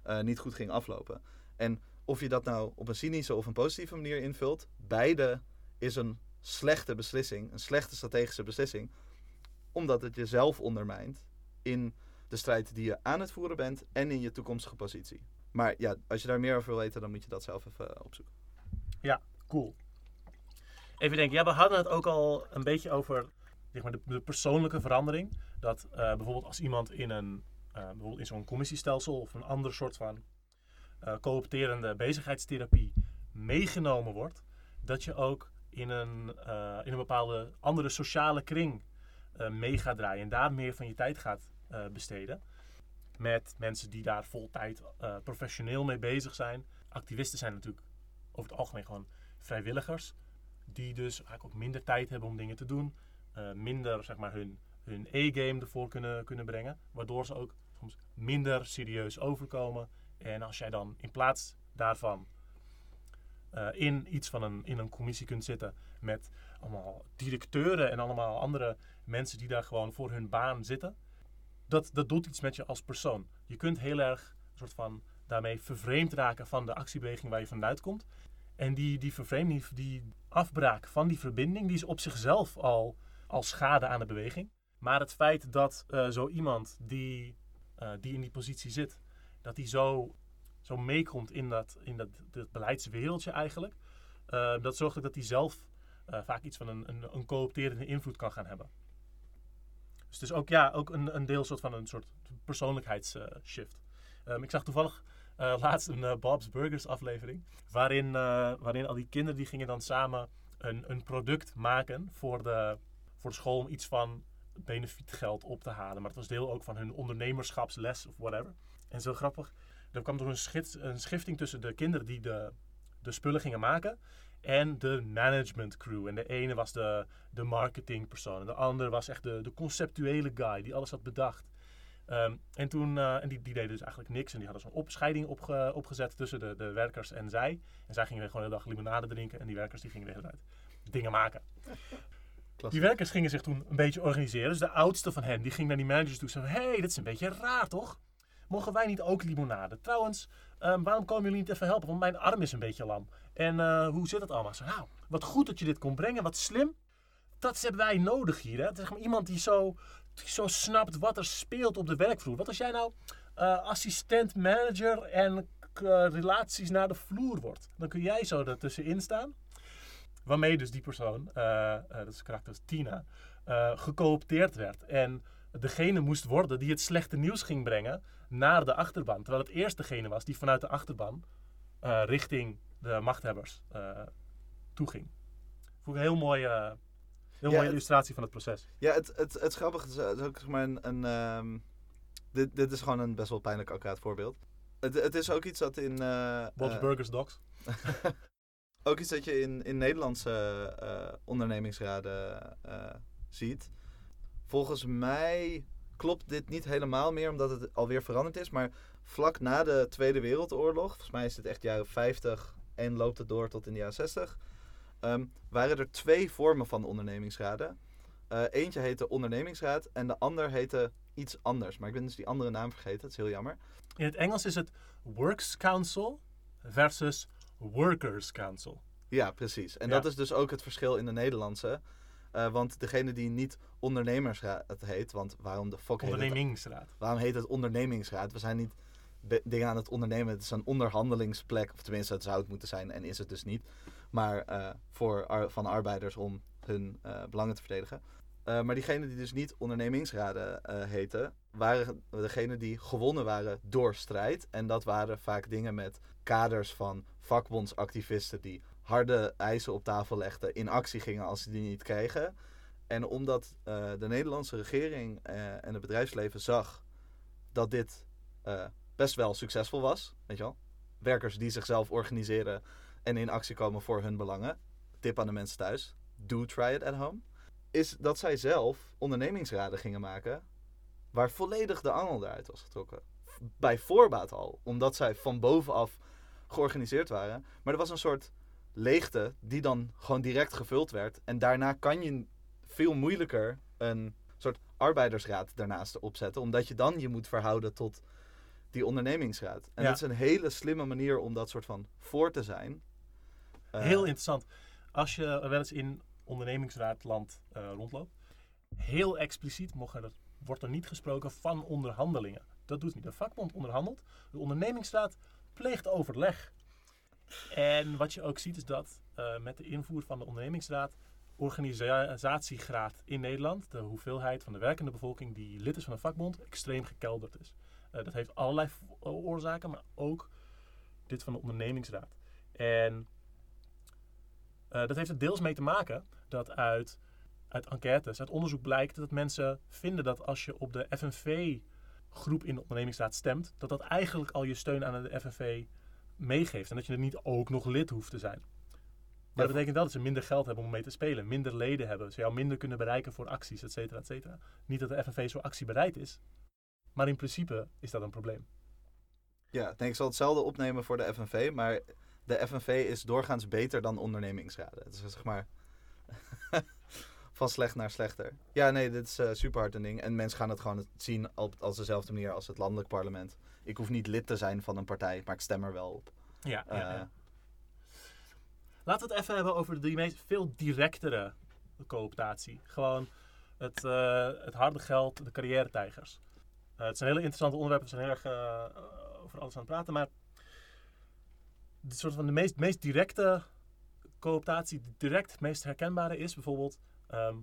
eh, niet goed ging aflopen. En of je dat nou op een cynische of een positieve manier invult, beide is een slechte beslissing, een slechte strategische beslissing, omdat het jezelf ondermijnt in de strijd die je aan het voeren bent en in je toekomstige positie. Maar ja, als je daar meer over wil weten, dan moet je dat zelf even eh, opzoeken. Ja, cool. Even denken, ja, we hadden het ook al een beetje over zeg maar, de, persoonlijke verandering. Dat uh, bijvoorbeeld als iemand in, een, uh, bijvoorbeeld in zo'n commissiestelsel of een ander soort van uh, coopterende bezigheidstherapie meegenomen wordt, dat je ook in een, in een bepaalde andere sociale kring mee gaat draaien en daar meer van je tijd gaat besteden. Met mensen die daar vol tijd professioneel mee bezig zijn. Activisten zijn natuurlijk over het algemeen gewoon vrijwilligers. Die dus eigenlijk ook minder tijd hebben om dingen te doen. Uh, minder zeg maar, hun, hun e-game ervoor kunnen, kunnen brengen. Waardoor ze ook soms minder serieus overkomen. En als jij dan in plaats daarvan in iets van een, in een commissie kunt zitten met allemaal directeuren en allemaal andere mensen die daar gewoon voor hun baan zitten. Dat, dat doet iets met je als persoon. Je kunt heel erg soort van daarmee vervreemd raken van de actiebeweging waar je vanuit komt. En die, die vervreemding, die afbraak van die verbinding, die is op zichzelf al, al schade aan de beweging. Maar het feit dat uh, zo iemand die, uh, die in die positie zit, dat die zo, zo meekomt in dat, in dat, beleidswereldje eigenlijk, uh, dat zorgt dat hij zelf vaak iets van een, een, een invloed kan gaan hebben. Dus het is ook, ja, ook een, een deel soort van een soort persoonlijkheidsshift. Um, ik zag toevallig uh, laatst een uh, Bob's Burgers aflevering. Waarin, waarin al die kinderen die gingen dan samen een, een product maken voor de, voor de school om iets van benefietgeld op te halen. Maar het was deel ook van hun ondernemerschapsles of whatever. En zo grappig. Er kwam er een, een schifting tussen de kinderen die de, de spullen gingen maken en de management crew. En de ene was de, de marketingpersoon. En de andere was echt de, de conceptuele guy die alles had bedacht. Um, en toen, uh, en die, die deden dus eigenlijk niks. En die hadden zo'n opscheiding opge, opgezet tussen de, de werkers en zij. En zij gingen gewoon de dag limonade drinken. En die werkers die gingen de hele tijd dingen maken. Die werkers gingen zich toen een beetje organiseren. Dus de oudste van hen, die ging naar die managers toe. Zei, hé, hey, dit is een beetje raar, toch? Mogen wij niet ook limonade? Trouwens, um, waarom komen jullie niet even helpen? Want mijn arm is een beetje lam. En uh, hoe zit het allemaal? Zo, nou, wat goed dat je dit kon brengen. Wat slim. Dat hebben wij nodig hier. Hè? Is iemand die zo zo snapt wat er speelt op de werkvloer. Wat als jij nou uh, assistent manager en uh, relaties naar de vloer wordt? Dan kun jij zo ertussenin staan. Waarmee dus die persoon, dat is karakter Tina, gecoopteerd werd. En degene moest worden die het slechte nieuws ging brengen naar de achterban. Terwijl het eerst degene was die vanuit de achterban richting de machthebbers toeging. Vond ik een heel mooi Heel ja, mooie illustratie van het proces. Ja, het, het, het grappige is, is ook zeg maar een... een um, dit, dit is gewoon een best wel pijnlijk accuraat voorbeeld. Het, het is ook iets dat in... Uh, Bob's uh, Burgers Docs. ook iets dat je in, in Nederlandse uh, ondernemingsraden ziet. Volgens mij klopt dit niet helemaal meer, omdat het alweer veranderd is. Maar vlak na de Tweede Wereldoorlog, volgens mij is het echt jaren 50 en loopt het door tot in de jaren 60 um, waren er twee vormen van ondernemingsraden. Uh, eentje heette ondernemingsraad en de ander heette iets anders. Maar ik ben dus die andere naam vergeten, dat is heel jammer. In het Engels is het Works Council versus Workers Council. Ja, precies. En ja. dat is dus ook het verschil in de Nederlandse. Uh, want degene die niet ondernemersraad heet, want waarom de fuck Ondernemingsraad. Heet het, waarom heet het ondernemingsraad? We zijn niet dingen aan het ondernemen. Het is een onderhandelingsplek, of tenminste het zou het moeten zijn en is het dus niet maar uh, voor ar van arbeiders om hun uh, belangen te verdedigen. Uh, maar diegenen die dus niet ondernemingsraden heten, waren degenen die gewonnen waren door strijd. En dat waren vaak dingen met kaders van vakbondsactivisten die harde eisen op tafel legden, in actie gingen als ze die niet kregen. En omdat de Nederlandse regering en het bedrijfsleven zag dat dit best wel succesvol was, weet je wel, werkers die zichzelf organiseren en in actie komen voor hun belangen. Tip aan de mensen thuis: do try it at home. Is dat zij zelf ondernemingsraden gingen maken waar volledig de angel eruit was getrokken. Bij voorbaat al, omdat zij van bovenaf georganiseerd waren. Maar er was een soort leegte die dan gewoon direct gevuld werd. En daarna kan je veel moeilijker een soort arbeidersraad daarnaast opzetten, omdat je dan je moet verhouden tot die ondernemingsraad. En Ja. dat is een hele slimme manier om dat soort van voor te zijn. Eh, Heel interessant. Als je wel eens in ondernemingsraadland eh, rondloopt, heel expliciet mocht er, wordt er niet gesproken van onderhandelingen. Dat doet niet. De vakbond onderhandelt, de ondernemingsraad pleegt overleg. En wat je ook ziet is dat eh, met de invoer van de ondernemingsraad organisatiegraad in Nederland, de hoeveelheid van de werkende bevolking die lid is van een vakbond, extreem gekelderd is. Eh, dat heeft allerlei oorzaken, maar ook dit van de ondernemingsraad. En eh, dat heeft er deels mee te maken dat uit, uit enquêtes, uit onderzoek blijkt dat mensen vinden dat als je op de FNV-groep in de ondernemingsraad stemt, dat dat eigenlijk al je steun aan de FNV meegeeft. En dat je er niet ook nog lid hoeft te zijn. Maar dat betekent wel dat ze minder geld hebben om mee te spelen, minder leden hebben, ze jou minder kunnen bereiken voor acties, et cetera, et cetera. Niet dat de FNV zo actiebereid is, maar in principe is dat een probleem. Ja, nee, ik zal hetzelfde opnemen voor de FNV, maar de FNV is doorgaans beter dan ondernemingsraden. Het is zeg maar van slecht naar slechter. Ja, nee, dit is eh, super hard een ding. En mensen gaan het gewoon zien op als dezelfde manier als het landelijk parlement. Ik hoef niet lid te zijn van een partij, maar ik stem er wel op. Ja, ja, ja. Laten we het even hebben over de meest veel directere cooptatie. Gewoon het, eh, het harde geld, de carrière-tijgers. Het zijn hele interessante onderwerpen, we zijn heel erg over alles aan het praten, maar de soort van de meest, meest directe cooptatie, die direct het meest herkenbare is bijvoorbeeld ehm,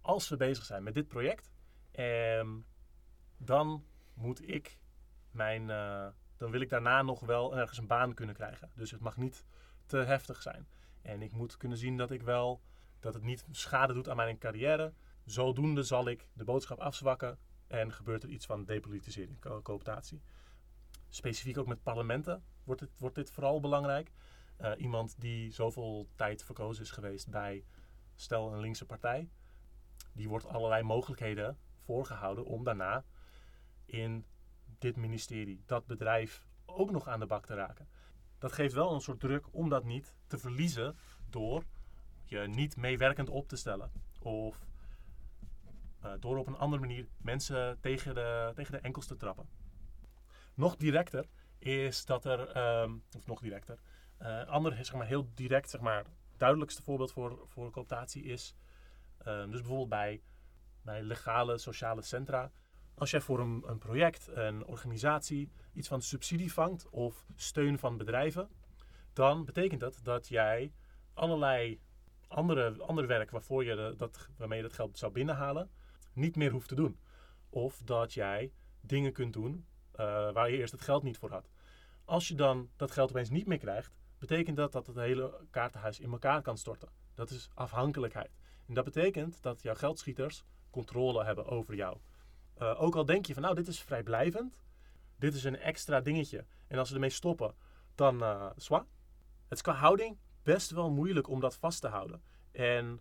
als we bezig zijn met dit project, ehm, dan moet ik mijn, eh, dan wil ik daarna nog wel ergens een baan kunnen krijgen. Dus het mag niet te heftig zijn. En ik moet kunnen zien dat ik wel, dat het niet schade doet aan mijn carrière. Zodoende zal ik de boodschap afzwakken en gebeurt er iets van depolitisering, co-. Specifiek ook met parlementen wordt dit, wordt dit vooral belangrijk. Eh, iemand die zoveel tijd verkozen is geweest bij, stel een linkse partij, die wordt allerlei mogelijkheden voorgehouden om daarna in dit ministerie, dat bedrijf ook nog aan de bak te raken. Dat geeft wel een soort druk om dat niet te verliezen door je niet meewerkend op te stellen. Of eh, door op een andere manier mensen tegen de, tegen de enkels te trappen. Nog directer is dat er, ehm, of nog directer, een ander zeg maar, heel direct, zeg maar, duidelijkste voorbeeld voor, voor cooptatie is, ehm, dus bijvoorbeeld bij, bij legale sociale centra, als jij voor een, een project, een organisatie, iets van subsidie vangt of steun van bedrijven, dan betekent dat dat jij allerlei andere, andere werk waarvoor je dat, waarmee je dat geld zou binnenhalen, niet meer hoeft te doen. Of dat jij dingen kunt doen eh, waar je eerst het geld niet voor had. Als je dan dat geld opeens niet meer krijgt, betekent dat dat het hele kaartenhuis in elkaar kan storten. Dat is afhankelijkheid. En dat betekent dat jouw geldschieters controle hebben over jou. Uh, ook al denk je van nou, dit is vrijblijvend. Dit is een extra dingetje. En als ze ermee stoppen, dan uh, zwa. Het is qua houding best wel moeilijk om dat vast te houden. En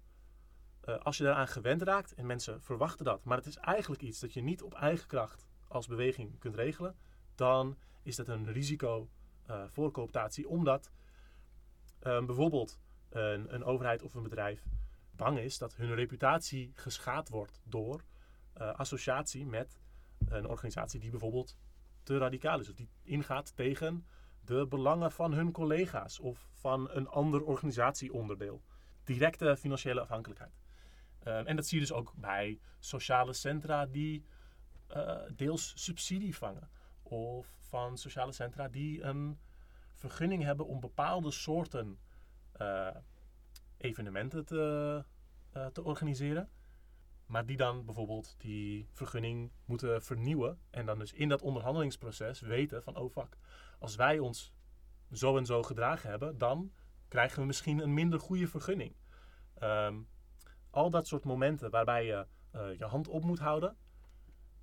uh, als je daaraan gewend raakt, en mensen verwachten dat, maar het is eigenlijk iets dat je niet op eigen kracht als beweging kunt regelen, dan is dat een risico uh, voor cooptatie. Omdat uh, bijvoorbeeld een, een overheid of een bedrijf bang is dat hun reputatie geschaad wordt door uh, associatie met een organisatie die bijvoorbeeld te radicaal is. Of die ingaat tegen de belangen van hun collega's of van een ander organisatieonderdeel. Directe financiële afhankelijkheid. Uh, en dat zie je dus ook bij sociale centra die uh, deels subsidie vangen. Of van sociale centra die een vergunning hebben om bepaalde soorten uh, evenementen te, te organiseren. Maar die dan bijvoorbeeld die vergunning moeten vernieuwen. En dan dus in dat onderhandelingsproces weten van, oh fuck, als wij ons zo en zo gedragen hebben, dan krijgen we misschien een minder goede vergunning. Um, al dat soort momenten waarbij je uh, je hand op moet houden,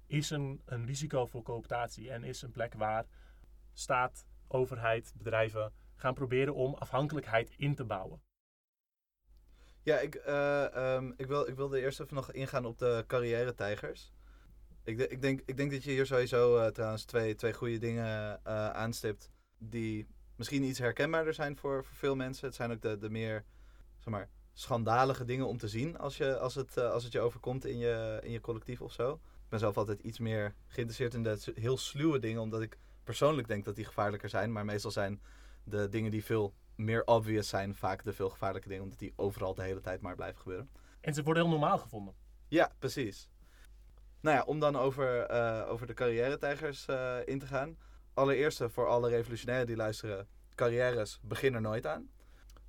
is een, een risico voor cooptatie. En is een plek waar staat, overheid, bedrijven gaan proberen om afhankelijkheid in te bouwen. Ja, ik, uh, ik, wil, ik wilde eerst even nog ingaan op de carrière-tijgers. Ik, ik, denk, ik denk dat je hier sowieso uh, trouwens twee, twee goede dingen uh, aanstipt die misschien iets herkenbaarder zijn voor, voor veel mensen. Het zijn ook de, de meer, zeg maar, schandalige dingen om te zien als, je, als, het, als het je overkomt in je, in je collectief of zo. Ik ben zelf altijd iets meer geïnteresseerd in de heel sluwe dingen, omdat ik persoonlijk denk dat die gevaarlijker zijn. Maar meestal zijn de dingen die veel meer obvious zijn vaak de veel gevaarlijke dingen, omdat die overal de hele tijd maar blijven gebeuren. En ze worden heel normaal gevonden. Ja, precies. Nou ja, om dan over, uh, over de carrière-tijgers uh, in te gaan. Allereerst voor alle revolutionairen die luisteren, carrières beginnen nooit aan.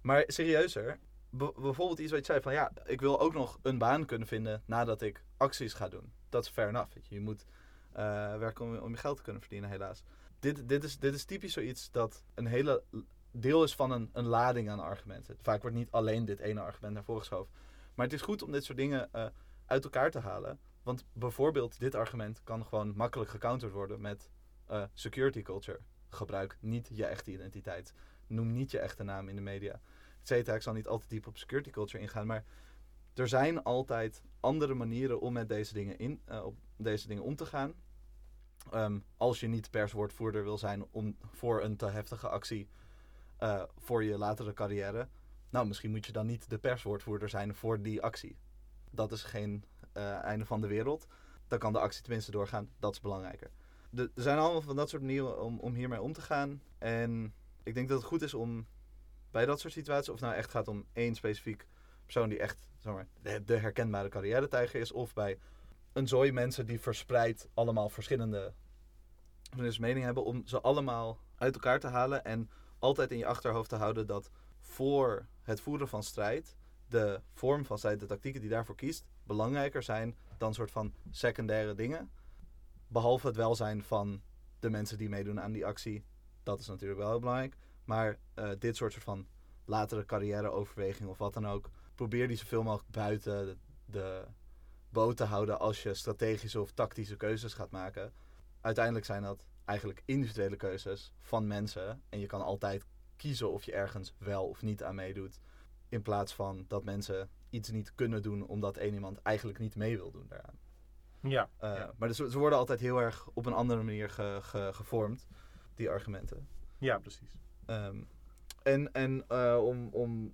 Maar serieuzer, bijvoorbeeld iets wat je zei van ja, ik wil ook nog een baan kunnen vinden nadat ik acties ga doen. Dat is fair enough. Je, je moet uh, werken om, om je geld te kunnen verdienen, helaas. Dit, dit, is, dit is typisch zoiets dat een hele deel is van een, een lading aan argumenten. Vaak wordt niet alleen dit ene argument naar voren geschoven. Maar het is goed om dit soort dingen uh, uit elkaar te halen. Want bijvoorbeeld dit argument kan gewoon makkelijk gecounterd worden met uh, security culture. Gebruik niet je echte identiteit. Noem niet je echte naam in de media. Etcetera. Ik zal niet altijd diep op security culture ingaan. Maar er zijn altijd andere manieren om met deze dingen, in, uh, op deze dingen om te gaan. Um, als je niet perswoordvoerder wil zijn om, voor een te heftige actie uh, voor je latere carrière. Nou, misschien moet je dan niet de perswoordvoerder zijn voor die actie. Dat is geen uh, einde van de wereld. Dan kan de actie tenminste doorgaan. Dat is belangrijker. Er zijn allemaal van dat soort manieren om, om hiermee om te gaan. En ik denk dat het goed is om bij dat soort situaties, of nou echt gaat om één specifiek persoon die echt zeg maar, de, de herkenbare carrière-tijger is, of bij een zooi mensen die verspreid allemaal verschillende meningen hebben, om ze allemaal uit elkaar te halen en altijd in je achterhoofd te houden dat voor het voeren van strijd de vorm van strijd, de tactieken die daarvoor kiest, belangrijker zijn dan soort van secundaire dingen. Behalve het welzijn van de mensen die meedoen aan die actie. Dat is natuurlijk wel heel belangrijk. Maar uh, dit soort, van latere carrièreoverweging of wat dan ook. Probeer die zoveel mogelijk buiten de boot te houden als je strategische of tactische keuzes gaat maken. Uiteindelijk zijn dat eigenlijk individuele keuzes van mensen. En je kan altijd kiezen of je ergens wel of niet aan meedoet. In plaats van dat mensen iets niet kunnen doen omdat één iemand eigenlijk niet mee wil doen daaraan. Ja. Uh, ja. Maar dus, ze worden altijd heel erg op een andere manier ge, ge, gevormd, die argumenten. Ja, precies. Um, en en uh, om, om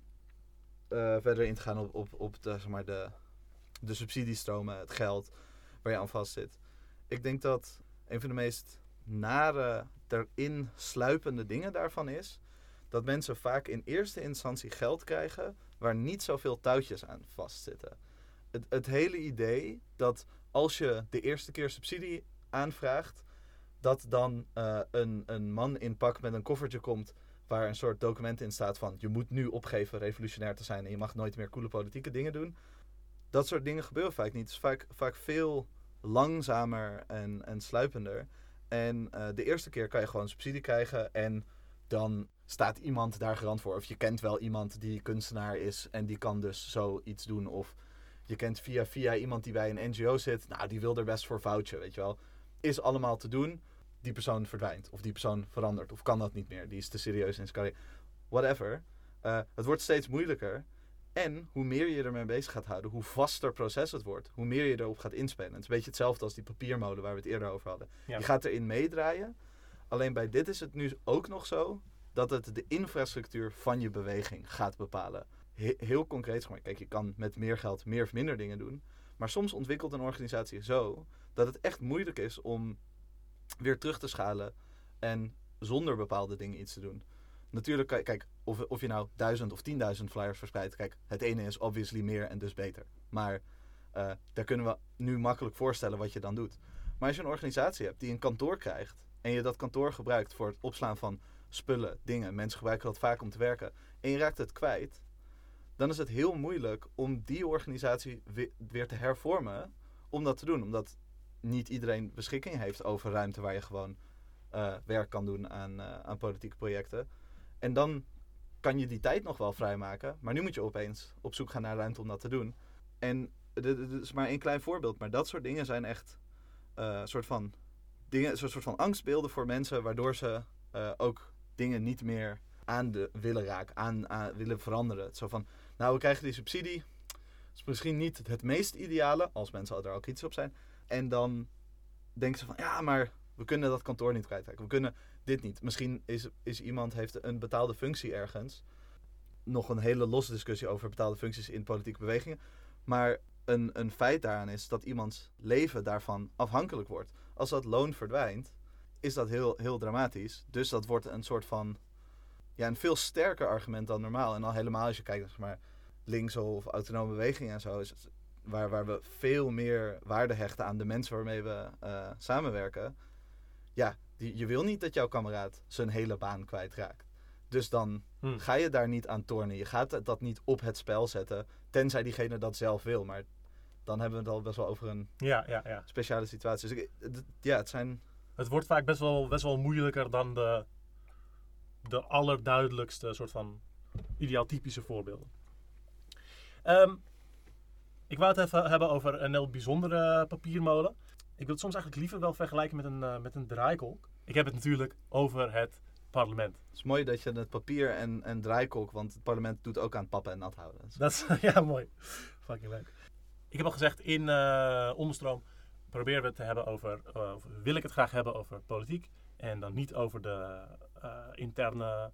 uh, verder in te gaan op, op, op de, zeg maar de, de subsidiestromen, het geld waar je aan vast zit. Ik denk dat een van de meest nare, erin sluipende dingen daarvan is dat mensen vaak in eerste instantie geld krijgen waar niet zoveel touwtjes aan vastzitten. Het, het hele idee dat als je de eerste keer subsidie aanvraagt, dat dan uh, een, een man in pak met een koffertje komt waar een soort document in staat van je moet nu opgeven revolutionair te zijn en je mag nooit meer coole politieke dingen doen. Dat soort dingen gebeuren vaak niet. Het is vaak, vaak veel langzamer en, en sluipender. En uh, de eerste keer kan je gewoon subsidie krijgen en dan staat iemand daar garant voor. Of je kent wel iemand die kunstenaar is en die kan dus zoiets doen. Of je kent via via iemand die bij een NGO zit. Nou, die wil er best voor vouchen, weet je wel. Is allemaal te doen. Die persoon verdwijnt. Of die persoon verandert. Of kan dat niet meer. Die is te serieus in zijn carrière. Whatever. Uh, het wordt steeds moeilijker. En hoe meer je ermee bezig gaat houden, hoe vaster proces het wordt. Hoe meer je erop gaat inspelen. Het is een beetje hetzelfde als die papiermolen waar we het eerder over hadden. Ja. Je gaat erin meedraaien. Alleen bij dit is het nu ook nog zo dat het de infrastructuur van je beweging gaat bepalen. He heel concreet, kijk, je kan met meer geld meer of minder dingen doen. Maar soms ontwikkelt een organisatie zo dat het echt moeilijk is om weer terug te schalen en zonder bepaalde dingen iets te doen. Natuurlijk, kijk, of, of je nou duizend of tienduizend flyers verspreidt, kijk, het ene is obviously meer en dus beter. Maar uh, daar kunnen we nu makkelijk voorstellen wat je dan doet. Maar als je een organisatie hebt die een kantoor krijgt en je dat kantoor gebruikt voor het opslaan van spullen, dingen, mensen gebruiken dat vaak om te werken, en je raakt het kwijt, dan is het heel moeilijk om die organisatie weer te hervormen om dat te doen. Omdat niet iedereen beschikking heeft over ruimte waar je gewoon uh, werk kan doen aan, uh, aan politieke projecten. En dan kan je die tijd nog wel vrijmaken, maar nu moet je opeens op zoek gaan naar ruimte om dat te doen. En dit is maar één klein voorbeeld, maar dat soort dingen zijn echt uh, soort van dingen, soort van angstbeelden voor mensen, waardoor ze ook dingen niet meer aan de willen raken, aan, willen veranderen. Zo van, nou, we krijgen die subsidie. Is misschien niet het meest ideale, als mensen er al kritisch op zijn. En dan denken ze van, ja, maar we kunnen dat kantoor niet kwijtraken. We kunnen dit niet. Misschien is, is iemand heeft een betaalde functie ergens. Nog een hele losse discussie over betaalde functies in politieke bewegingen. Maar een, een feit daaraan is dat iemands leven daarvan afhankelijk wordt. Als dat loon verdwijnt, is dat heel, heel dramatisch. Dus dat wordt een soort van. Ja, een veel sterker argument dan normaal. En al helemaal als je kijkt zeg maar links of autonome bewegingen en zo. Is het, waar, waar we veel meer waarde hechten aan de mensen waarmee we uh, samenwerken. Ja, die, je wil niet dat jouw kameraad zijn hele baan kwijtraakt. Dus dan hmm. ga je daar niet aan tornen. Je gaat dat niet op het spel zetten. Tenzij diegene dat zelf wil. Maar dan hebben we het al best wel over een ja, ja, ja. speciale situatie. Dus ik, ja, het zijn... Het wordt vaak best wel, best wel moeilijker dan de, de allerduidelijkste soort van ideaaltypische voorbeelden. Um, ik wou het even hebben over een heel bijzondere papiermolen. Ik wil het soms eigenlijk liever wel vergelijken met een, uh, met een draaikolk. Ik heb het natuurlijk over het parlement. Het is mooi dat je het papier en, en draaikolk, want het parlement doet ook aan pappen en nat houden. Dat is, ja, mooi. Fucking leuk. Ik heb al gezegd, in uh, Onderstroom proberen we het te hebben over, uh, of wil ik het graag hebben over politiek. En dan niet over de interne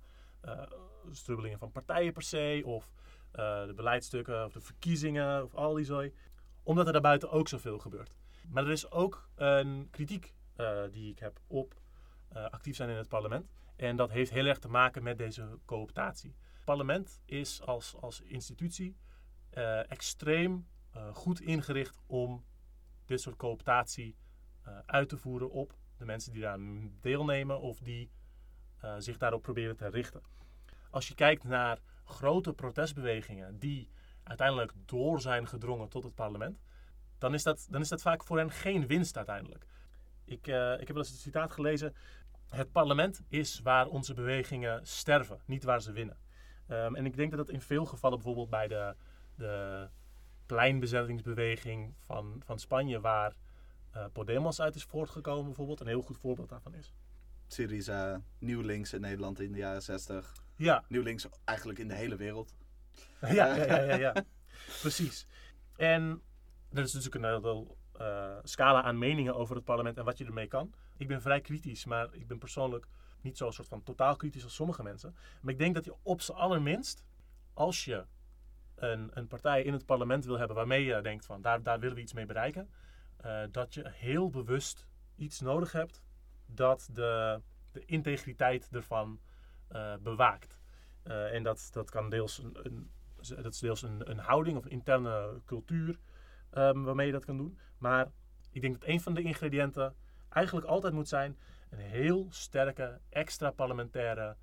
strubbelingen van partijen per se, of de beleidsstukken, of de verkiezingen, of al die zooi. Omdat er daarbuiten ook zoveel gebeurt. Maar er is ook een kritiek die ik heb op actief zijn in het parlement. En dat heeft heel erg te maken met deze cooptatie. Het parlement is als, als institutie uh, extreem uh, goed ingericht om dit soort cooptatie uit te voeren op de mensen die daar deelnemen of die zich daarop proberen te richten. Als je kijkt naar grote protestbewegingen die uiteindelijk door zijn gedrongen tot het parlement, dan is dat, dan is dat vaak voor hen geen winst uiteindelijk. Ik, ik heb wel eens een citaat gelezen het parlement is waar onze bewegingen sterven, niet waar ze winnen. Um, en ik denk dat dat in veel gevallen, bijvoorbeeld bij de, de pleinbezettingsbeweging van, van Spanje, waar uh, Podemos uit is voortgekomen, bijvoorbeeld, een heel goed voorbeeld daarvan is. Syriza, nieuw links in Nederland in de jaren 60. Ja. Nieuw links eigenlijk in de hele wereld. ja, ja, ja, ja, ja. precies. En er is natuurlijk een heel uh, scala aan meningen over het parlement en wat je ermee kan. Ik ben vrij kritisch, maar ik ben persoonlijk niet zo soort van totaal kritisch als sommige mensen. Maar ik denk dat je op z'n allerminst, als je een, een partij in het parlement wil hebben waarmee je denkt van daar, daar willen we iets mee bereiken, uh, dat je heel bewust iets nodig hebt dat de, de integriteit ervan uh, bewaakt. Uh, en dat, dat kan deels een, dat is deels een, een houding of interne cultuur um, waarmee je dat kan doen. Maar ik denk dat een van de ingrediënten eigenlijk altijd moet zijn een heel sterke, extra parlementaire,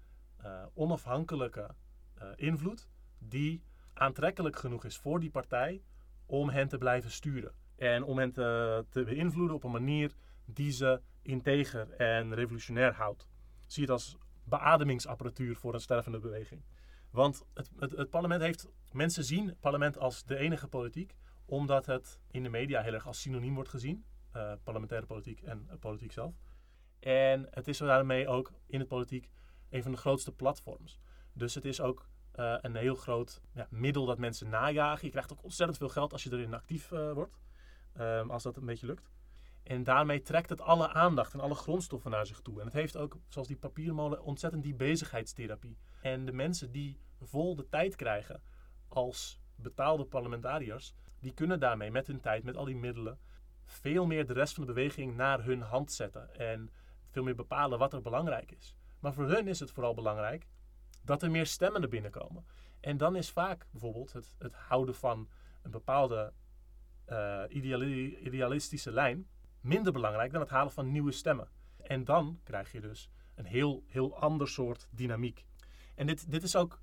uh, onafhankelijke uh, invloed die aantrekkelijk genoeg is voor die partij om hen te blijven sturen. En om hen te, te beïnvloeden op een manier die ze integer en revolutionair houdt. Zie het als beademingsapparatuur voor een stervende beweging. Want het, het, het parlement heeft, mensen zien het parlement als de enige politiek, omdat het in de media heel erg als synoniem wordt gezien. Uh, parlementaire politiek en uh, politiek zelf. En het is daarmee ook in het politiek een van de grootste platforms. Dus het is ook uh, een heel groot ja, middel dat mensen najagen. Je krijgt ook ontzettend veel geld als je erin actief wordt. Um, als dat een beetje lukt. En daarmee trekt het alle aandacht en alle grondstoffen naar zich toe. En het heeft ook, zoals die papiermolen, ontzettend die bezigheidstherapie. En de mensen die vol de tijd krijgen als betaalde parlementariërs, die kunnen daarmee met hun tijd, met al die middelen, veel meer de rest van de beweging naar hun hand zetten. En veel meer bepalen wat er belangrijk is. Maar voor hun is het vooral belangrijk dat er meer stemmen er binnenkomen. En dan is vaak bijvoorbeeld het, het houden van een bepaalde uh, idealistische lijn minder belangrijk dan het halen van nieuwe stemmen. En dan krijg je dus een heel, heel ander soort dynamiek. En dit, dit is ook.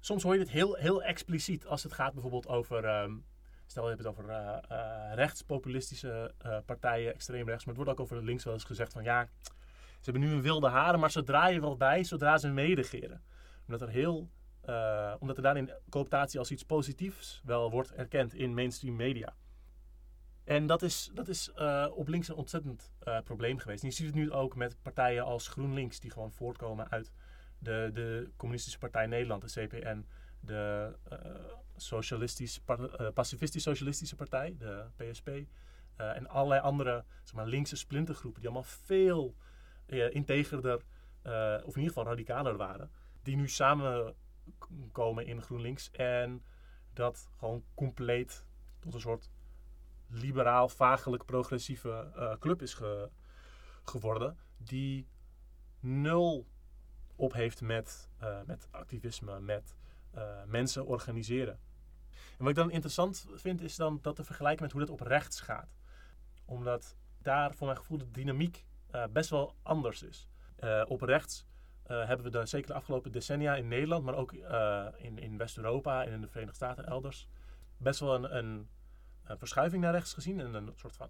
Soms hoor je dit heel, heel expliciet als het gaat bijvoorbeeld over. Um, Stel, je hebt het over uh, uh, rechtspopulistische uh, partijen, extreem rechts. Maar het wordt ook over links wel eens gezegd van ja, ze hebben nu een wilde haren, maar ze draaien wel bij zodra ze meedegeren. Omdat er heel, omdat er daarin cooptatie als iets positiefs wel wordt erkend in mainstream media. En dat is, dat is op links een ontzettend probleem geweest. En je ziet het nu ook met partijen als GroenLinks, die gewoon voortkomen uit de, de Communistische Partij Nederland, de CPN, de socialistisch, uh, pacifistisch-socialistische partij, de PSP, uh, en allerlei andere zeg maar, linkse splintergroepen die allemaal veel integerder, of in ieder geval radicaler waren, die nu samenkomen in GroenLinks en dat gewoon compleet tot een soort liberaal, vagelijk progressieve club is geworden, die nul op heeft met, met activisme, met mensen organiseren. Wat ik dan interessant vind, is dan dat te vergelijken met hoe dat op rechts gaat. Omdat daar voor mijn gevoel de dynamiek uh, best wel anders is. Uh, op rechts uh, hebben we de, zeker de afgelopen decennia in Nederland, maar ook in, in West-Europa en in de Verenigde Staten elders, best wel een, een, een verschuiving naar rechts gezien. En een soort van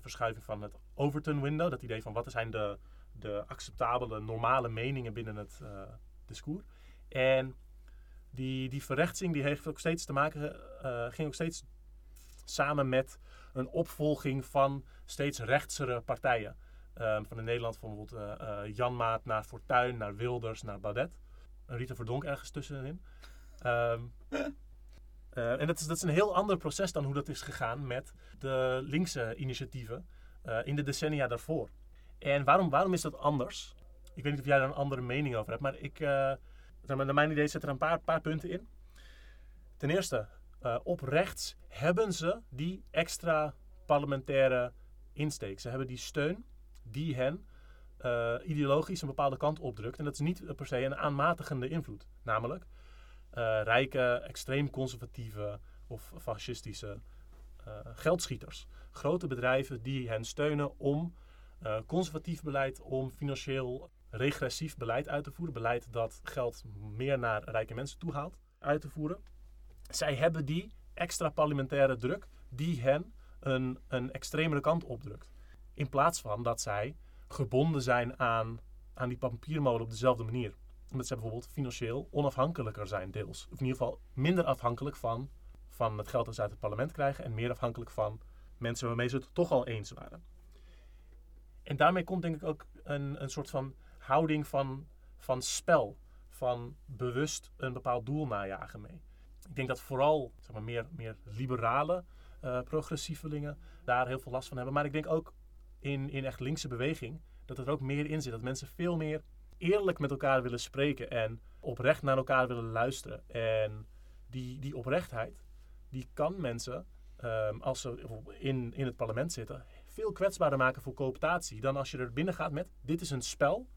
verschuiving van het Overton window. Dat idee van wat zijn de, de acceptabele, normale meningen binnen het discours. En die, die verrechtsing die heeft ook steeds te maken, uh, ging ook steeds samen met een opvolging van steeds rechtsere partijen. Um, van in Nederland van bijvoorbeeld uh, Jan Maat naar Fortuyn, naar Wilders, naar Baudet. Rita Verdonk ergens tussenin. Um, en dat is, dat is een heel ander proces dan hoe dat is gegaan met de linkse initiatieven in de decennia daarvoor. En waarom, waarom is dat anders? Ik weet niet of jij daar een andere mening over hebt, maar ik, naar mijn idee zit er een paar, paar punten in. Ten eerste, uh, op rechts hebben ze die extra parlementaire insteek. Ze hebben die steun die hen uh, ideologisch een bepaalde kant opdrukt. En dat is niet per se een aanmatigende invloed. Namelijk uh, rijke, extreem conservatieve of fascistische geldschieters. Grote bedrijven die hen steunen om conservatief beleid, om financieel regressief beleid uit te voeren. Beleid dat geld meer naar rijke mensen toe haalt, uit te voeren. Zij hebben die extra parlementaire druk die hen een, een extremere kant opdrukt. In plaats van dat zij gebonden zijn aan, aan die papiermolen op dezelfde manier. Omdat zij bijvoorbeeld financieel onafhankelijker zijn deels. Of in ieder geval minder afhankelijk van, van het geld dat ze uit het parlement krijgen. En meer afhankelijk van mensen waarmee ze het toch al eens waren. En daarmee komt denk ik ook een, een soort van houding van, van spel, van bewust een bepaald doel najagen mee. Ik denk dat vooral zeg maar, meer, meer liberale uh, progressievelingen daar heel veel last van hebben. Maar ik denk ook in, in echt linkse beweging dat er ook meer in zit. Dat mensen veel meer eerlijk met elkaar willen spreken en oprecht naar elkaar willen luisteren. En die, die oprechtheid, die kan mensen, um, als ze in, in het parlement zitten, veel kwetsbaarder maken voor cooptatie dan als je er binnen gaat met: dit is een spel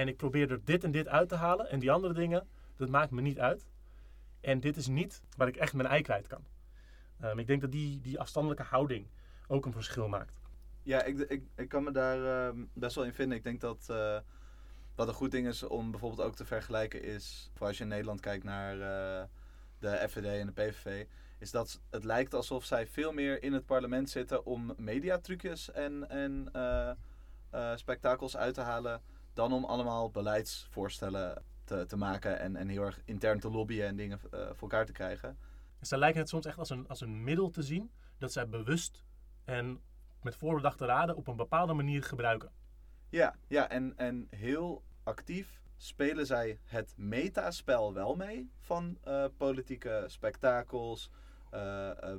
en ik probeer er dit en dit uit te halen. En die andere dingen, dat maakt me niet uit. En dit is niet waar ik echt mijn ei kwijt kan. Um, ik denk dat die, die afstandelijke houding ook een verschil maakt. Ja, ik, ik, ik kan me daar uh, best wel in vinden. Ik denk dat uh, wat een goed ding is om bijvoorbeeld ook te vergelijken is, voor als je in Nederland kijkt naar uh, de FVD en de PVV, is dat het lijkt alsof zij veel meer in het parlement zitten om mediatrucjes en, en spektakels uit te halen dan om allemaal beleidsvoorstellen te, te maken en, en heel erg intern te lobbyen en dingen uh, voor elkaar te krijgen. Dus zij lijken het soms echt als een, als een middel te zien dat zij bewust en met voorbedachte raden op een bepaalde manier gebruiken. Ja, ja en, en heel actief spelen zij het metaspel wel mee van uh, politieke spektakels, uh,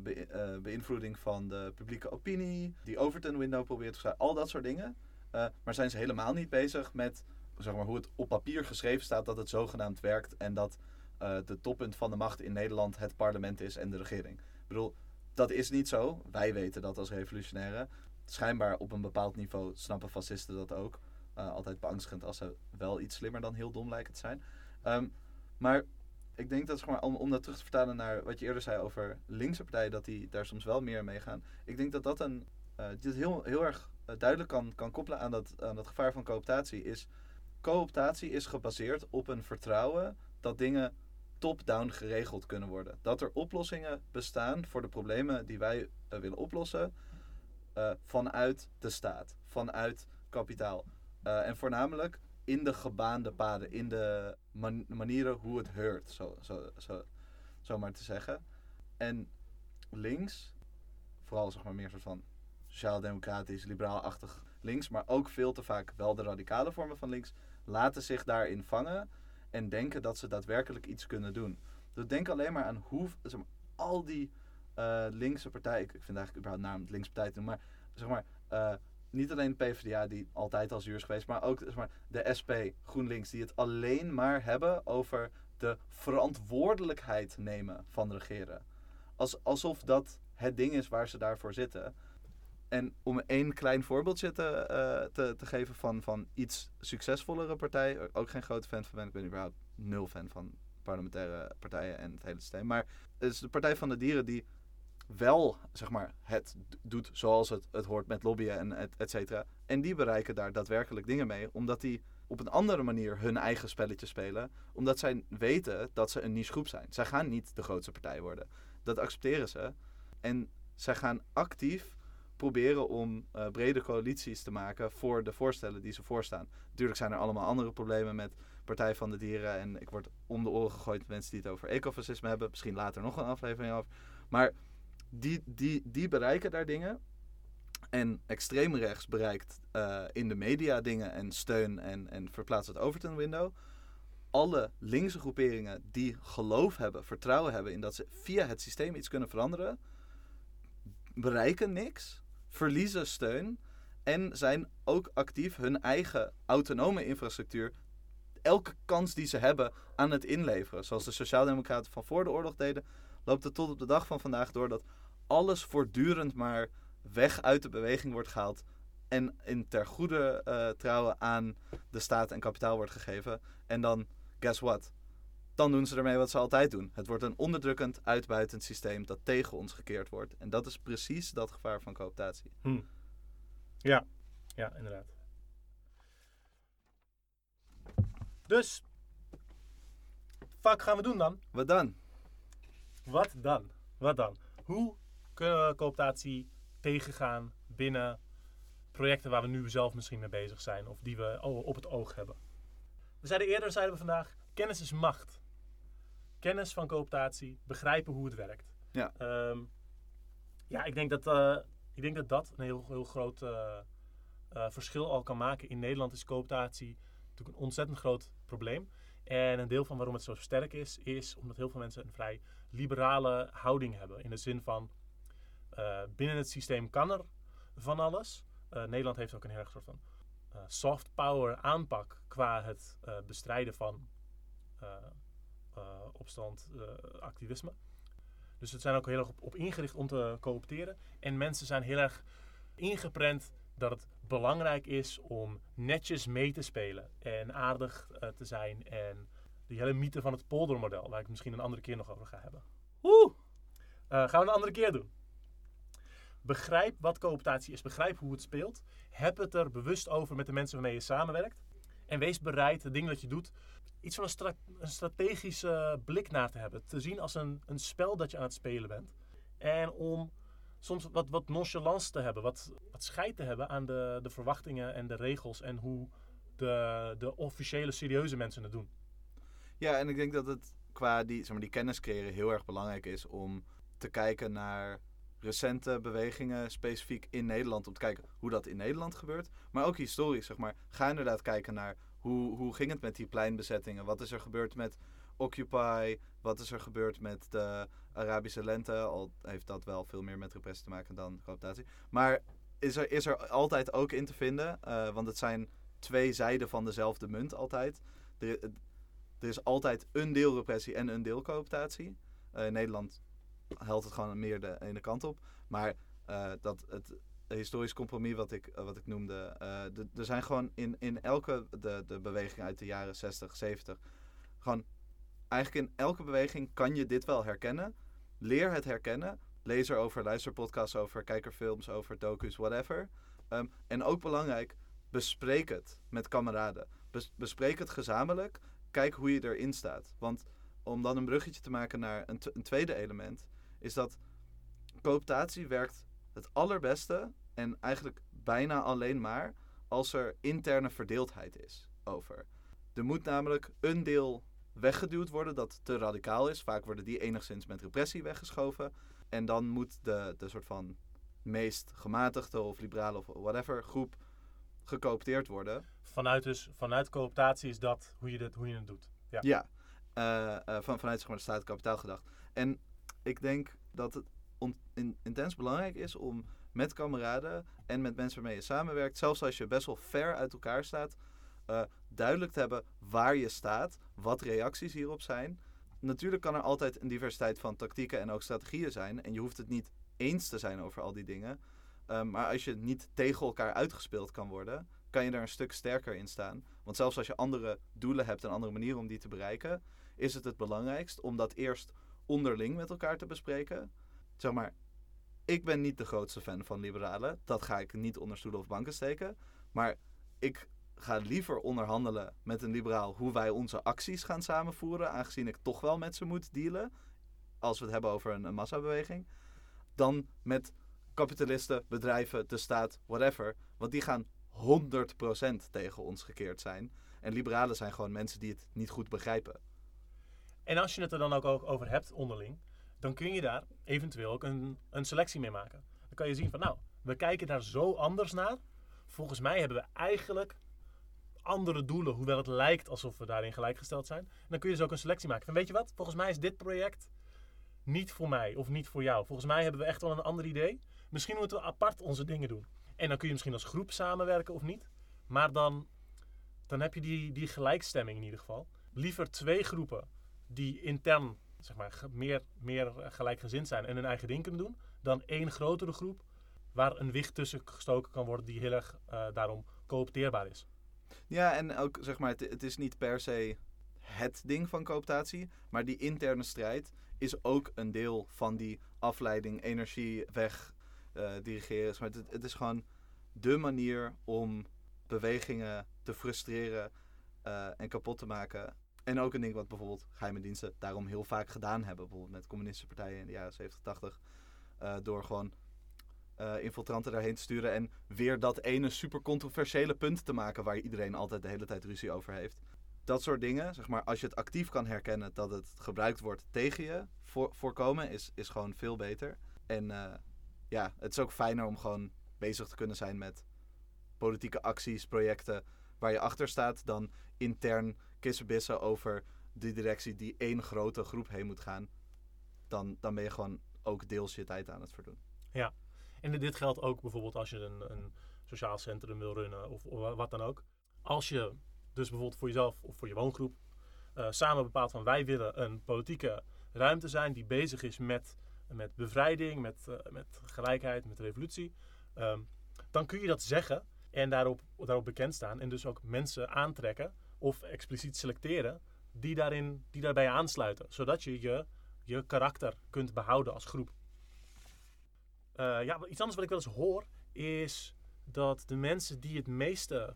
be, beïnvloeding van de publieke opinie, die Overton window probeert te al dat soort dingen. Uh, maar zijn ze helemaal niet bezig met zeg maar, hoe het op papier geschreven staat dat het zogenaamd werkt en dat uh, de toppunt van de macht in Nederland het parlement is en de regering. Ik bedoel, dat is niet zo. Wij weten dat als revolutionairen. Schijnbaar op een bepaald niveau snappen fascisten dat ook. Uh, altijd beangstigend als ze wel iets slimmer dan heel dom lijken te zijn. Um, maar ik denk dat, zeg om, om dat terug te vertalen naar wat je eerder zei over linkse partijen, dat die daar soms wel meer mee gaan. Ik denk dat dat een, uh, dit heel, heel erg eh, duidelijk kan, kan koppelen aan dat, aan dat gevaar van cooptatie is... Cooptatie is gebaseerd op een vertrouwen dat dingen top-down geregeld kunnen worden. Dat er oplossingen bestaan voor de problemen die wij uh, willen oplossen uh, vanuit de staat, vanuit kapitaal. En voornamelijk in de gebaande paden, in de man manieren hoe het heurt, zo, zo, zo, zo maar te zeggen. En links, vooral zeg maar meer soort van sociaal-democratisch, liberaal-achtig links, maar ook veel te vaak wel de radicale vormen van links, laten zich daarin vangen en denken dat ze daadwerkelijk iets kunnen doen. Dus denk alleen maar aan hoe zeg maar, al die eh, linkse partij, ik, vind eigenlijk überhaupt naam linkse partij te doen, maar zeg maar, eh, niet alleen de PvdA die altijd al zuur is geweest, maar ook zeg maar, de SP, GroenLinks, die het alleen maar hebben over de verantwoordelijkheid nemen van regeren. Als, alsof dat het ding is waar ze daarvoor zitten. En om één klein voorbeeldje te, eh, te, te geven van, van iets succesvollere partij, ook geen grote fan van ben, ik ben überhaupt nul fan van parlementaire partijen en het hele systeem. Maar het is de Partij van de Dieren die wel, zeg maar, het doet zoals het, het hoort met lobbyen en et, et cetera. En die bereiken daar daadwerkelijk dingen mee, omdat die op een andere manier hun eigen spelletje spelen. Omdat zij weten dat ze een niche groep zijn. Zij gaan niet de grootste partij worden. Dat accepteren ze. En zij gaan actief proberen om eh, brede coalities te maken voor de voorstellen die ze voorstaan. Natuurlijk zijn er allemaal andere problemen met Partij van de Dieren. En ik word om de oren gegooid met mensen die het over ecofascisme hebben. Misschien later nog een aflevering over. Maar die, die, die bereiken daar dingen. En extreem rechts bereikt eh, in de media dingen en steun en, en verplaatst het Overton window. Alle linkse groeperingen die geloof hebben, vertrouwen hebben in dat ze via het systeem iets kunnen veranderen, bereiken niks, verliezen steun en zijn ook actief hun eigen autonome infrastructuur elke kans die ze hebben aan het inleveren. Zoals de Sociaaldemocraten van voor de oorlog deden, loopt het tot op de dag van vandaag door dat alles voortdurend maar weg uit de beweging wordt gehaald en in ter goede eh, trouwen aan de staat en kapitaal wordt gegeven. En dan, guess what? Dan doen ze ermee wat ze altijd doen. Het wordt een onderdrukkend, uitbuitend systeem dat tegen ons gekeerd wordt. En dat is precies dat gevaar van cooptatie. Hm. Ja, ja, inderdaad. Dus, fuck gaan we doen dan? Wat dan? Wat dan? Wat dan? Hoe kunnen we cooptatie tegengaan binnen projecten waar we nu zelf misschien mee bezig zijn of die we op het oog hebben? We zeiden eerder, zeiden we vandaag, kennis is macht. Kennis van cooptatie, begrijpen hoe het werkt. Ja. Ehm, ja, ik denk dat, eh, ik denk dat dat een heel, heel groot eh, eh, verschil al kan maken. In Nederland is cooptatie natuurlijk een ontzettend groot probleem. En een deel van waarom het zo sterk is, is omdat heel veel mensen een vrij liberale houding hebben. In de zin van, binnen het systeem kan er van alles. Nederland heeft ook een heel erg soort van soft power aanpak qua het bestrijden van opstand, eh, activisme. Dus het zijn ook heel erg op, ingericht om te coopteren. En mensen zijn heel erg ingeprent dat het belangrijk is om netjes mee te spelen en aardig eh, te zijn. En die hele mythe van het poldermodel, waar ik misschien een andere keer nog over ga hebben. Woe! Eh, gaan we een andere keer doen. Begrijp wat cooptatie is. Begrijp hoe het speelt. Heb het er bewust over met de mensen waarmee je samenwerkt. En wees bereid, het ding dat je doet, iets van een, een strategische blik naar te hebben. Te zien als een, een spel dat je aan het spelen bent. En om soms wat, wat nonchalance te hebben. Wat, wat scheid te hebben aan de, de verwachtingen en de regels. En hoe de, de officiële, serieuze mensen het doen. Ja, en ik denk dat het qua die, zeg maar, die kennis creëren heel erg belangrijk is om te kijken naar recente bewegingen, specifiek in Nederland, om te kijken hoe dat in Nederland gebeurt. Maar ook historisch, zeg maar. Ga inderdaad kijken naar hoe, hoe ging het met die pleinbezettingen? Wat is er gebeurd met Occupy? Wat is er gebeurd met de Arabische lente? Al heeft dat wel veel meer met repressie te maken dan cooptatie. Maar is er, is er altijd ook in te vinden, eh, want het zijn twee zijden van dezelfde munt altijd. Er, is altijd een deel repressie en een deel cooptatie. Eh, in Nederland helpt het gewoon meer de ene kant op. Maar eh, dat het historisch compromis wat ik, eh, wat ik noemde. eh, er zijn gewoon in, in elke de, de beweging uit de jaren 60, 70. Gewoon eigenlijk in elke beweging kan je dit wel herkennen. Leer het herkennen. Lees erover, luister podcasts over, kijk er films over, docus, whatever. Ehm, en ook belangrijk, bespreek het met kameraden. Bes- bespreek het gezamenlijk. Kijk hoe je erin staat. Want om dan een bruggetje te maken naar een, een tweede element, is dat cooptatie werkt het allerbeste en eigenlijk bijna alleen maar als er interne verdeeldheid is over. Er moet namelijk een deel weggeduwd worden dat te radicaal is. Vaak worden die enigszins met repressie weggeschoven. En dan moet de, de soort van meest gematigde of liberale of whatever groep gecoopteerd worden. Vanuit, dus, vanuit cooptatie is dat hoe je, dit, hoe je het doet. Ja. Ja, eh, eh, van, vanuit zeg maar, de staat kapitaal gedacht. En ik denk dat het intens belangrijk is om met kameraden en met mensen waarmee je samenwerkt, zelfs als je best wel ver uit elkaar staat, uh, duidelijk te hebben waar je staat, wat reacties hierop zijn. Natuurlijk kan er altijd een diversiteit van tactieken en ook strategieën zijn. En je hoeft het niet eens te zijn over al die dingen. Um, maar als je niet tegen elkaar uitgespeeld kan worden, kan je er een stuk sterker in staan. Want zelfs als je andere doelen hebt en andere manieren om die te bereiken, is het het belangrijkst om dat eerst onderling met elkaar te bespreken. Zeg maar, ik ben niet de grootste fan van liberalen. Dat ga ik niet onder stoelen of banken steken. Maar ik ga liever onderhandelen met een liberaal hoe wij onze acties gaan samenvoeren, aangezien ik toch wel met ze moet dealen, als we het hebben over een, een massabeweging, dan met kapitalisten, bedrijven, de staat, whatever. Want die gaan 100% tegen ons gekeerd zijn. En liberalen zijn gewoon mensen die het niet goed begrijpen. En als je het er dan ook over hebt onderling, dan kun je daar eventueel ook een, een selectie mee maken. Dan kan je zien van nou, we kijken daar zo anders naar. Volgens mij hebben we eigenlijk andere doelen, hoewel het lijkt alsof we daarin gelijkgesteld zijn. Dan kun je dus ook een selectie maken. Van weet je wat, volgens mij is dit project niet voor mij of niet voor jou. Volgens mij hebben we echt wel een ander idee. Misschien moeten we apart onze dingen doen. En dan kun je misschien als groep samenwerken of niet. Maar dan, dan heb je die, die gelijkstemming in ieder geval. Liever twee groepen die intern zeg maar, meer, meer gelijkgezind zijn en hun eigen ding kunnen doen. Dan één grotere groep waar een wicht tussen gestoken kan worden die heel erg uh, daarom coopteerbaar is. Ja, en ook zeg maar, het, het, is niet per se het ding van cooptatie, maar die interne strijd is ook een deel van die afleiding, energie weg uh, dirigeren. Maar het, het, is gewoon de manier om bewegingen te frustreren uh, en kapot te maken. En ook een ding wat bijvoorbeeld geheime diensten daarom heel vaak gedaan hebben. Bijvoorbeeld met communistische partijen in de jaren 70, 80. Uh, door gewoon uh, infiltranten daarheen te sturen. En weer dat ene super controversiële punt te maken waar iedereen altijd de hele tijd ruzie over heeft. Dat soort dingen, zeg maar, als je het actief kan herkennen dat het gebruikt wordt tegen je, voor, voorkomen is, is gewoon veel beter. En uh, ja, het is ook fijner om gewoon bezig te kunnen zijn met politieke acties, projecten waar je achter staat, dan intern kissenbissen over de directie die één grote groep heen moet gaan. Dan, dan ben je gewoon ook deels je tijd aan het verdoen. Ja, en dit geldt ook bijvoorbeeld als je een, een sociaal centrum wil runnen of, of, wat dan ook. Als je dus bijvoorbeeld voor jezelf of voor je woongroep uh, samen bepaalt van wij willen een politieke ruimte zijn die bezig is met, met bevrijding, met, uh, met gelijkheid, met revolutie. Um, dan kun je dat zeggen en daarop, daarop bekend staan en dus ook mensen aantrekken of expliciet selecteren die, daarin, die daarbij aansluiten. Zodat je, je je karakter kunt behouden als groep. Uh, ja, iets anders wat ik wel eens hoor is dat de mensen die het meeste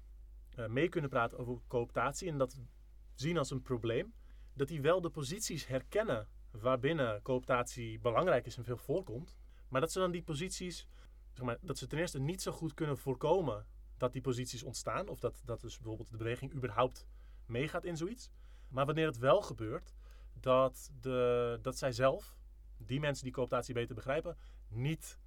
uh, mee kunnen praten over cooptatie en dat zien als een probleem, dat die wel de posities herkennen waarbinnen cooptatie belangrijk is en veel voorkomt, maar dat ze dan die posities, zeg maar, dat ze ten eerste niet zo goed kunnen voorkomen dat die posities ontstaan, of dat, dat dus bijvoorbeeld de beweging überhaupt meegaat in zoiets. Maar wanneer het wel gebeurt, dat, de, dat zij zelf, die mensen die cooptatie beter begrijpen, niet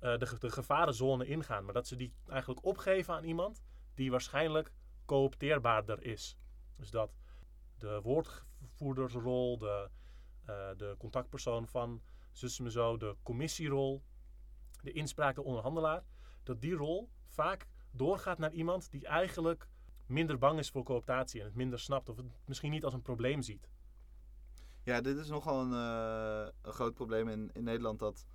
uh, de, gevarenzone ingaan. Maar dat ze die eigenlijk opgeven aan iemand die waarschijnlijk coopteerbaarder is. Dus dat de woordvoerdersrol, de, uh, de contactpersoon van zussen zo, de commissierol, de inspraak, de onderhandelaar, dat die rol vaak doorgaat naar iemand die eigenlijk minder bang is voor cooptatie en het minder snapt of het misschien niet als een probleem ziet. Ja, dit is nogal een, uh, een groot probleem in, in Nederland dat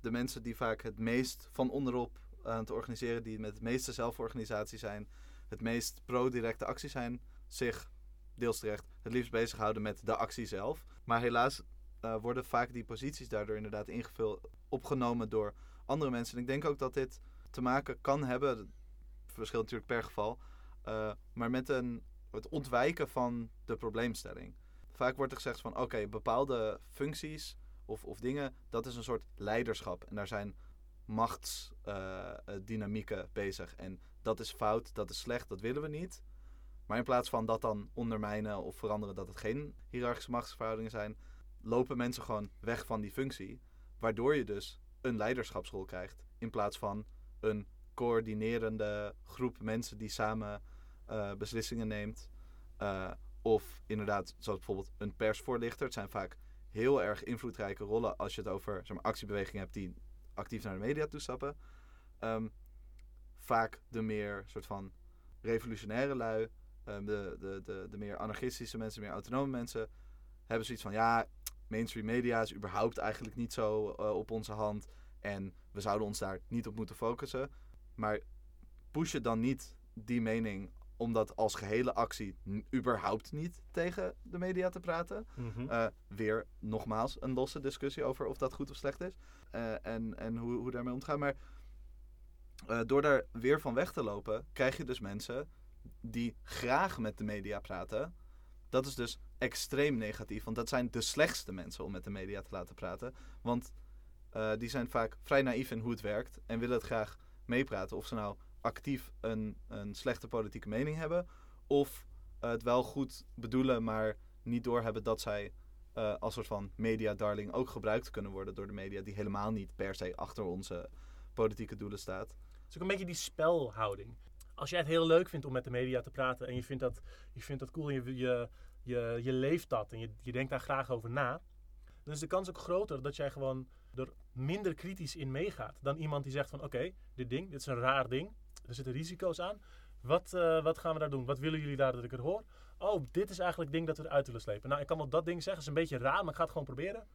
de mensen die vaak het meest van onderop aan het organiseren, die met het meeste zelforganisatie zijn, het meest pro-directe actie zijn, zich deels terecht het liefst bezighouden met de actie zelf. Maar helaas uh, worden vaak die posities daardoor inderdaad ingevuld, opgenomen door andere mensen. En ik denk ook dat dit te maken kan hebben, verschilt natuurlijk per geval, uh, maar met een, het ontwijken van de probleemstelling. Vaak wordt er gezegd van oké, bepaalde functies of, of dingen, dat is een soort leiderschap. En daar zijn machtsdynamieken bezig. En dat is fout, dat is slecht, dat willen we niet. Maar in plaats van dat dan ondermijnen of veranderen dat het geen hiërarchische machtsverhoudingen zijn, lopen mensen gewoon weg van die functie. Waardoor je dus een leiderschapsrol krijgt. In plaats van een coördinerende groep mensen die samen uh, beslissingen neemt. Uh, of inderdaad, zoals bijvoorbeeld een persvoorlichter. Het zijn vaak heel erg invloedrijke rollen als je het over zeg actiebewegingen hebt die actief naar de media toestappen. Um, vaak de meer soort van revolutionaire lui, um, de, de, de, de meer anarchistische mensen, meer autonome mensen, hebben zoiets van ja, mainstream media is überhaupt eigenlijk niet zo uh, op onze hand en we zouden ons daar niet op moeten focussen. Maar push dan niet die mening om dat als gehele actie überhaupt niet tegen de media te praten. Mm uh, weer nogmaals een losse discussie over of dat goed of slecht is. Uh, en en hoe, hoe daarmee omgaan. Maar uh, door daar weer van weg te lopen, krijg je dus mensen die graag met de media praten. Dat is dus extreem negatief, want dat zijn de slechtste mensen om met de media te laten praten. Want die zijn vaak vrij naïef in hoe het werkt en willen het graag meepraten. Of ze nou actief een, een slechte politieke mening hebben. Of het wel goed bedoelen, maar niet doorhebben dat zij uh, als soort van media-darling ook gebruikt kunnen worden door de media, die helemaal niet per se achter onze politieke doelen staat. Het is ook een beetje die spelhouding. Als jij het heel leuk vindt om met de media te praten en je vindt dat, je vindt dat cool en je, je, je, je leeft dat en je, je denkt daar graag over na, dan is de kans ook groter dat jij gewoon er minder kritisch in meegaat dan iemand die zegt van oké, dit ding, dit is een raar ding, er zitten risico's aan. Wat, uh, wat gaan we daar doen? Wat willen jullie daar dat ik het hoor? Oh, dit is eigenlijk het ding dat we eruit willen slepen. Nou, ik kan wel dat ding zeggen. Het is een beetje raar, maar ik ga het gewoon proberen.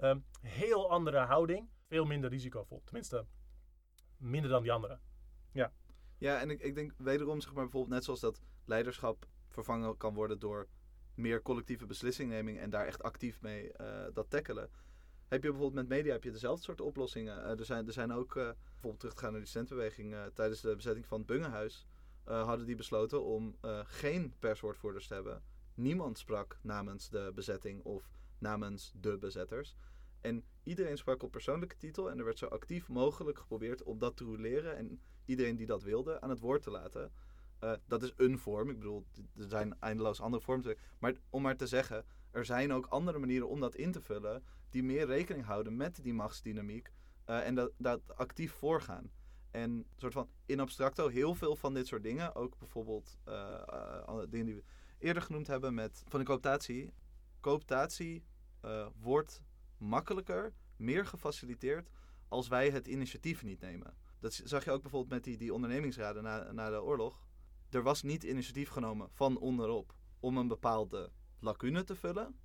Um, heel andere houding. Veel minder risicovol. Tenminste, minder dan die andere. Ja. Ja, en ik, ik denk wederom, zeg maar bijvoorbeeld net zoals dat leiderschap vervangen kan worden door meer collectieve beslissingneming en daar echt actief mee uh, dat tackelen. Heb je bijvoorbeeld met media heb je dezelfde soort oplossingen. Uh, er, zijn, er zijn ook, uh, bijvoorbeeld terug te gaan naar die studentenbeweging, tijdens de bezetting van het Bungehuis, hadden die besloten om geen perswoordvoerders te hebben. Niemand sprak namens de bezetting of namens de bezetters. En iedereen sprak op persoonlijke titel en er werd zo actief mogelijk geprobeerd om dat te roleren en iedereen die dat wilde aan het woord te laten. Dat is een vorm. Ik bedoel, er zijn eindeloos andere vormen. Maar om maar te zeggen, er zijn ook andere manieren om dat in te vullen. Die meer rekening houden met die machtsdynamiek. Uh, en dat, dat actief voorgaan. En soort van in abstracto heel veel van dit soort dingen. Ook bijvoorbeeld uh, dingen die we eerder genoemd hebben met van de cooptatie. Cooptatie wordt makkelijker, meer gefaciliteerd als wij het initiatief niet nemen. Dat zag je ook bijvoorbeeld met die, die ondernemingsraden na, na de oorlog. Er was niet initiatief genomen van onderop om een bepaalde lacune te vullen.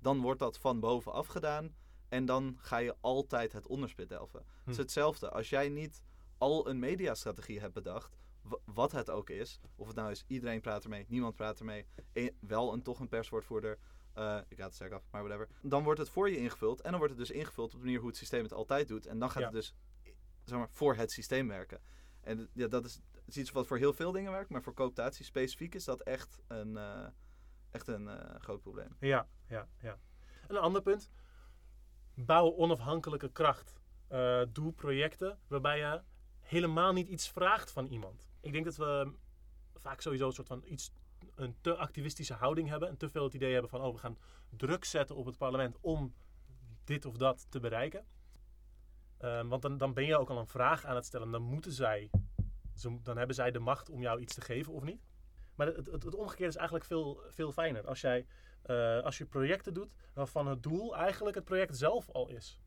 Dan wordt dat van bovenaf gedaan en dan ga je altijd het onderspit delven. Het is hm. hetzelfde. Als jij niet al een mediastrategie hebt bedacht, wat het ook is, of het nou is iedereen praat ermee, niemand praat ermee, wel een, toch een perswoordvoerder, uh, ik ga het sterk af, maar whatever. Dan wordt het voor je ingevuld en dan wordt het dus ingevuld op de manier hoe het systeem het altijd doet. En dan gaat het dus zeg maar, voor het systeem werken. En ja, dat is, is, iets wat voor heel veel dingen werkt, maar voor cooptatie specifiek is dat echt een, uh, echt een uh, groot probleem. Ja, ja, ja. een ander punt. Bouw onafhankelijke kracht. doe projecten waarbij je helemaal niet iets vraagt van iemand. Ik denk dat we vaak sowieso een soort van iets een te activistische houding hebben en te veel het idee hebben van oh, we gaan druk zetten op het parlement om dit of dat te bereiken. Um, want dan, dan ben je ook al een vraag aan het stellen. Dan moeten zij, dan hebben zij de macht om jou iets te geven of niet. Maar het, het, het omgekeerde is eigenlijk veel, veel fijner. Als, jij, uh, als je projecten doet waarvan het doel eigenlijk het project zelf al is.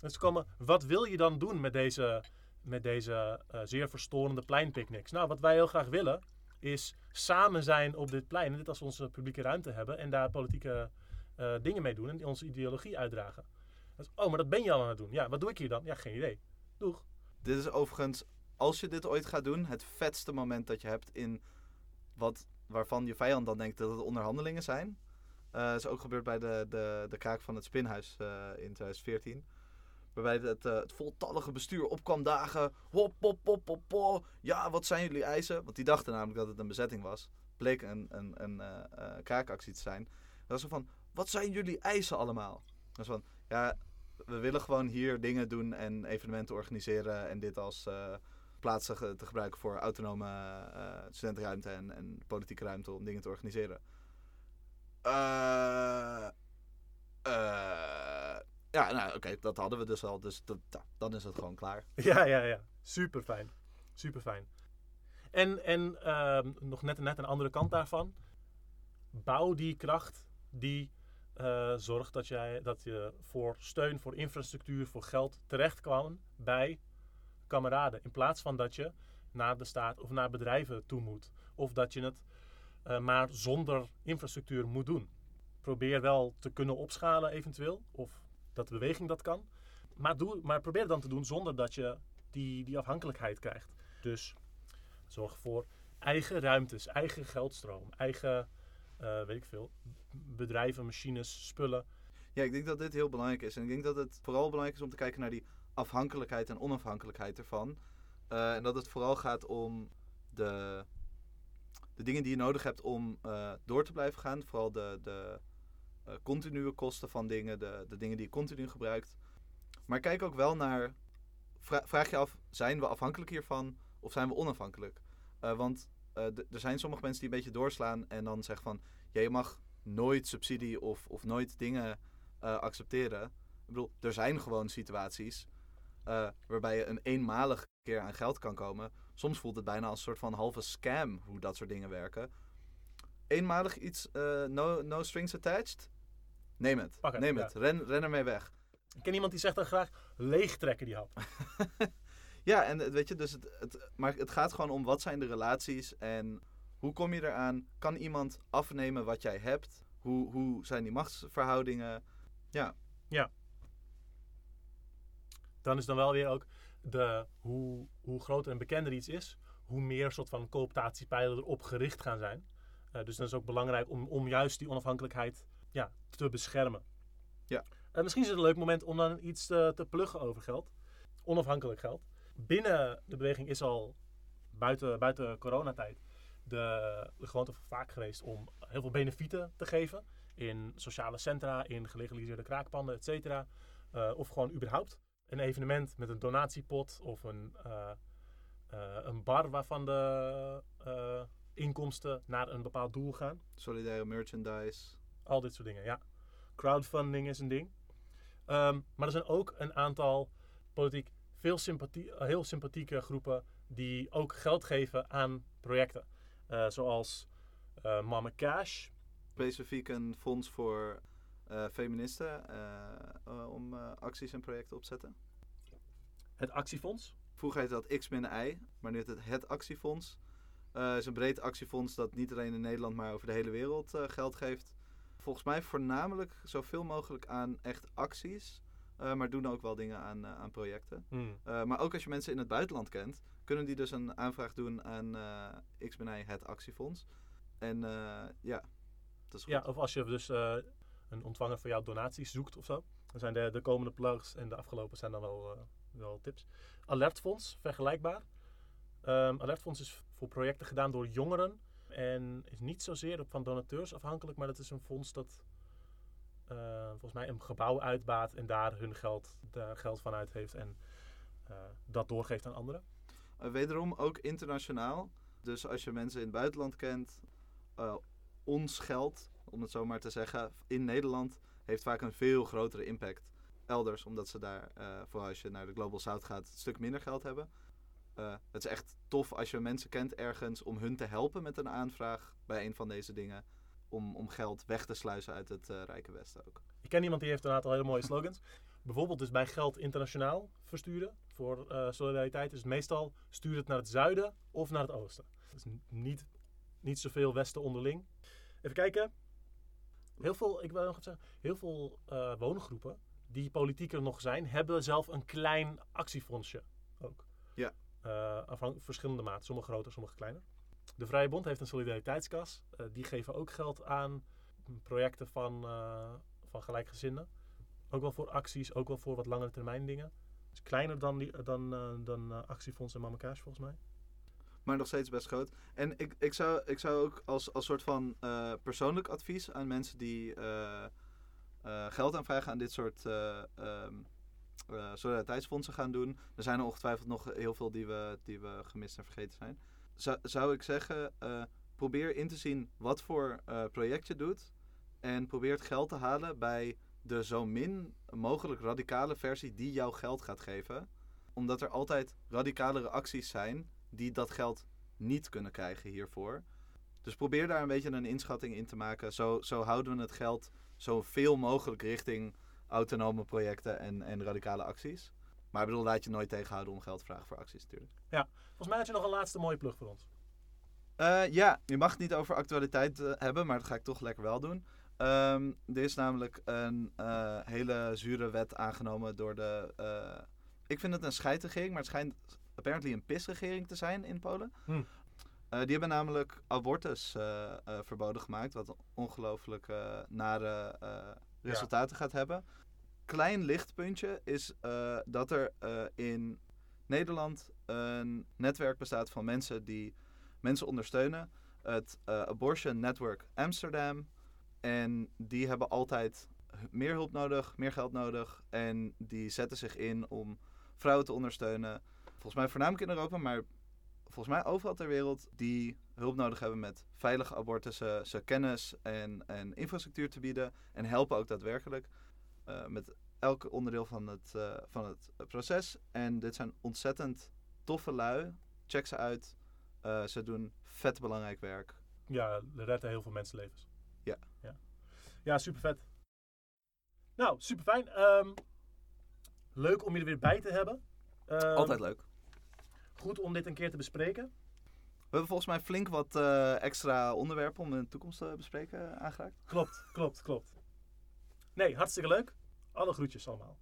Dus komen, wat wil je dan doen met deze, met deze uh, zeer verstorende pleinpicknicks? Nou, wat wij heel graag willen, is samen zijn op dit plein. En dit als onze publieke ruimte hebben. En daar politieke uh, dingen mee doen. En onze ideologie uitdragen. Dus, oh, maar dat ben je al aan het doen. Ja, wat doe ik hier dan? Ja, geen idee. Doeg. Dit is overigens, als je dit ooit gaat doen, het vetste moment dat je hebt in wat, waarvan je vijand dan denkt dat het onderhandelingen zijn. Uh, is ook gebeurd bij de, de, de kraak van het Spinhuis uh, in 2014. Waarbij het, uh, het voltallige bestuur opkwam dagen. Hop, hop, hop, hop, hop. Ja, wat zijn jullie eisen? Want die dachten namelijk dat het een bezetting was. Bleek een, een, een kraakactie te zijn. Dat was zo van, wat zijn jullie eisen allemaal? Dat was van, ja, we willen gewoon hier dingen doen en evenementen organiseren. En dit als uh, plaats te, gebruiken voor autonome studentenruimte en, en politieke ruimte om dingen te organiseren. Uh, ja, nou oké, dat hadden we dus al. Dus dat, dan is het gewoon klaar. Ja, ja, ja. Super fijn. Super fijn. En, uh, nog net, net een andere kant daarvan. Bouw die kracht die uh, zorgt dat, jij, dat je voor steun, voor infrastructuur, voor geld terecht kwam bij kameraden. In plaats van dat je naar de staat of naar bedrijven toe moet. Of dat je het uh, maar zonder infrastructuur moet doen. Probeer wel te kunnen opschalen eventueel. Of dat de beweging dat kan. Maar, doe, maar probeer dan te doen zonder dat je die, die afhankelijkheid krijgt. Dus zorg voor eigen ruimtes, eigen geldstroom, eigen, uh, weet ik veel, bedrijven, machines, spullen. Ja, ik denk dat dit heel belangrijk is. En ik denk dat het vooral belangrijk is om te kijken naar die afhankelijkheid en onafhankelijkheid ervan. Uh, en dat het vooral gaat om de, de dingen die je nodig hebt om uh, door te blijven gaan. Vooral de, de uh, continue kosten van dingen, de, de dingen die je continu gebruikt. Maar kijk ook wel naar, vra vraag je af, zijn we afhankelijk hiervan of zijn we onafhankelijk? want er zijn sommige mensen die een beetje doorslaan en dan zeggen van, ja, je mag nooit subsidie of, of nooit dingen accepteren. Ik bedoel, er zijn gewoon situaties uh, waarbij je een eenmalig keer aan geld kan komen. Soms voelt het bijna als een soort van halve scam hoe dat soort dingen werken. Eenmalig iets, uh, no, no strings attached? Neem het. het Neem het. Ren, ren ermee weg. Ik ken iemand die zegt dan graag leegtrekken die hap. ja, en weet je, dus het, het, maar het gaat gewoon om wat zijn de relaties en hoe kom je eraan? Kan iemand afnemen wat jij hebt? Hoe, hoe zijn die machtsverhoudingen? Ja. Ja, dan is dan wel weer ook de, hoe, hoe groter en bekender iets is, hoe meer soort van cooptatiepijlen erop gericht gaan zijn. Uh, dus dan is het ook belangrijk om, om juist die onafhankelijkheid ja, te beschermen. Ja. Uh, misschien is het een leuk moment om dan iets te, te pluggen over geld. Onafhankelijk geld. Binnen de beweging is al buiten, buiten coronatijd de, de gewoonte vaak geweest om heel veel benefieten te geven. In sociale centra, in gelegaliseerde kraakpanden, et cetera. Uh, of gewoon überhaupt een evenement met een donatiepot of een, uh, uh, een bar waarvan de uh, inkomsten naar een bepaald doel gaan. Solidaire merchandise. Al dit soort dingen, ja. Crowdfunding is een ding. Um, maar er zijn ook een aantal politiek veel sympathie, heel sympathieke groepen die ook geld geven aan projecten. zoals Mama Cash. Specifiek een fonds voor feministen uh, om acties en projecten op te zetten? Het actiefonds? Vroeger heette dat X-I, maar nu heet het het actiefonds. Het is een breed actiefonds dat niet alleen in Nederland, maar over de hele wereld geld geeft. Volgens mij voornamelijk zoveel mogelijk aan echt acties. Uh, maar doen ook wel dingen aan, uh, aan projecten. Mm. Uh, maar ook als je mensen in het buitenland kent, kunnen die dus een aanvraag doen aan XBNI, het actiefonds. En ja, dat is goed. Ja, of als je dus een ontvanger van jouw donaties zoekt of zo. Dan zijn de, de komende plugs en de afgelopen zijn dan wel, uh, wel tips. Alertfonds, vergelijkbaar. Um, Alertfonds is voor projecten gedaan door jongeren. En is niet zozeer van donateurs afhankelijk, maar dat is een fonds dat uh, volgens mij een gebouw uitbaat en daar hun geld, daar geld van uit heeft en uh, dat doorgeeft aan anderen. wederom ook internationaal. Dus als je mensen in het buitenland kent, ons geld om het zo maar te zeggen, in Nederland heeft vaak een veel grotere impact. Elders, omdat ze daar, uh, als je naar de Global South gaat, een stuk minder geld hebben. Uh, het is echt tof als je mensen kent ergens om hun te helpen met een aanvraag bij een van deze dingen. Om, om geld weg te sluizen uit het uh, Rijke Westen ook. Ik ken iemand die heeft een aantal hele mooie slogans. Bijvoorbeeld dus bij geld internationaal versturen voor solidariteit is het meestal stuur het naar het zuiden of naar het oosten. Dus niet, niet zoveel westen onderling. Even kijken. Heel veel, ik wil nog zeggen, heel veel uh, woongroepen die politieker nog zijn, hebben zelf een klein actiefondsje ook. Ja. Uh, afhankelijk verschillende maten, sommige groter, sommige kleiner. De Vrije Bond heeft een solidariteitskas. Uh, die geven ook geld aan projecten van, van gelijkgezinden. Ook wel voor acties, ook wel voor wat langere termijn dingen. Het is kleiner dan, die, dan, dan actiefonds en Mama Cash volgens mij maar nog steeds best groot. En ik, ik, zou, ik zou ook als, als soort van uh, persoonlijk advies aan mensen die uh, uh, geld aanvragen aan dit soort um, solidariteitsfondsen gaan doen. Er zijn er ongetwijfeld nog heel veel die we, die we gemist en vergeten zijn. Zou, zou ik zeggen, probeer in te zien wat voor project je doet. En probeer het geld te halen bij de zo min mogelijk radicale versie die jouw geld gaat geven. Omdat er altijd radicalere acties zijn die dat geld niet kunnen krijgen hiervoor. Dus probeer daar een beetje een inschatting in te maken. Zo, zo houden we het geld zoveel mogelijk richting autonome projecten en, en radicale acties. Maar ik bedoel, laat je nooit tegenhouden om geld te vragen voor acties natuurlijk. Ja, volgens mij had je nog een laatste mooie plug voor ons. Uh, ja, je mag het niet over actualiteit uh, hebben, maar dat ga ik toch lekker wel doen. Um, er is namelijk een uh, hele zure wet aangenomen door de. ik vind het een scheidregering, maar het schijnt apparently een pisregering te zijn in Polen. Hm. die hebben namelijk abortus verboden gemaakt, wat ongelooflijk nare resultaten ja. gaat hebben. Klein lichtpuntje is dat er in Nederland een netwerk bestaat van mensen die mensen ondersteunen. Het Abortion Network Amsterdam. En die hebben altijd meer hulp nodig, meer geld nodig. En die zetten zich in om vrouwen te ondersteunen. Volgens mij voornamelijk in Europa, maar volgens mij overal ter wereld die hulp nodig hebben met veilige abortussen, ze kennis en, en infrastructuur te bieden en helpen ook daadwerkelijk uh, met elk onderdeel van het, uh, van het proces. En dit zijn ontzettend toffe lui. Check ze uit. Uh, ze doen vet belangrijk werk. Ja, redden heel veel mensenlevens. Ja. Ja, ja super vet. Nou, super fijn. Um, leuk om je er weer bij te hebben. Um, Altijd leuk. Goed om dit een keer te bespreken. We hebben volgens mij flink wat uh, extra onderwerpen om in de toekomst te bespreken aangeraakt. Klopt, klopt, klopt. Nee, hartstikke leuk. Alle groetjes allemaal.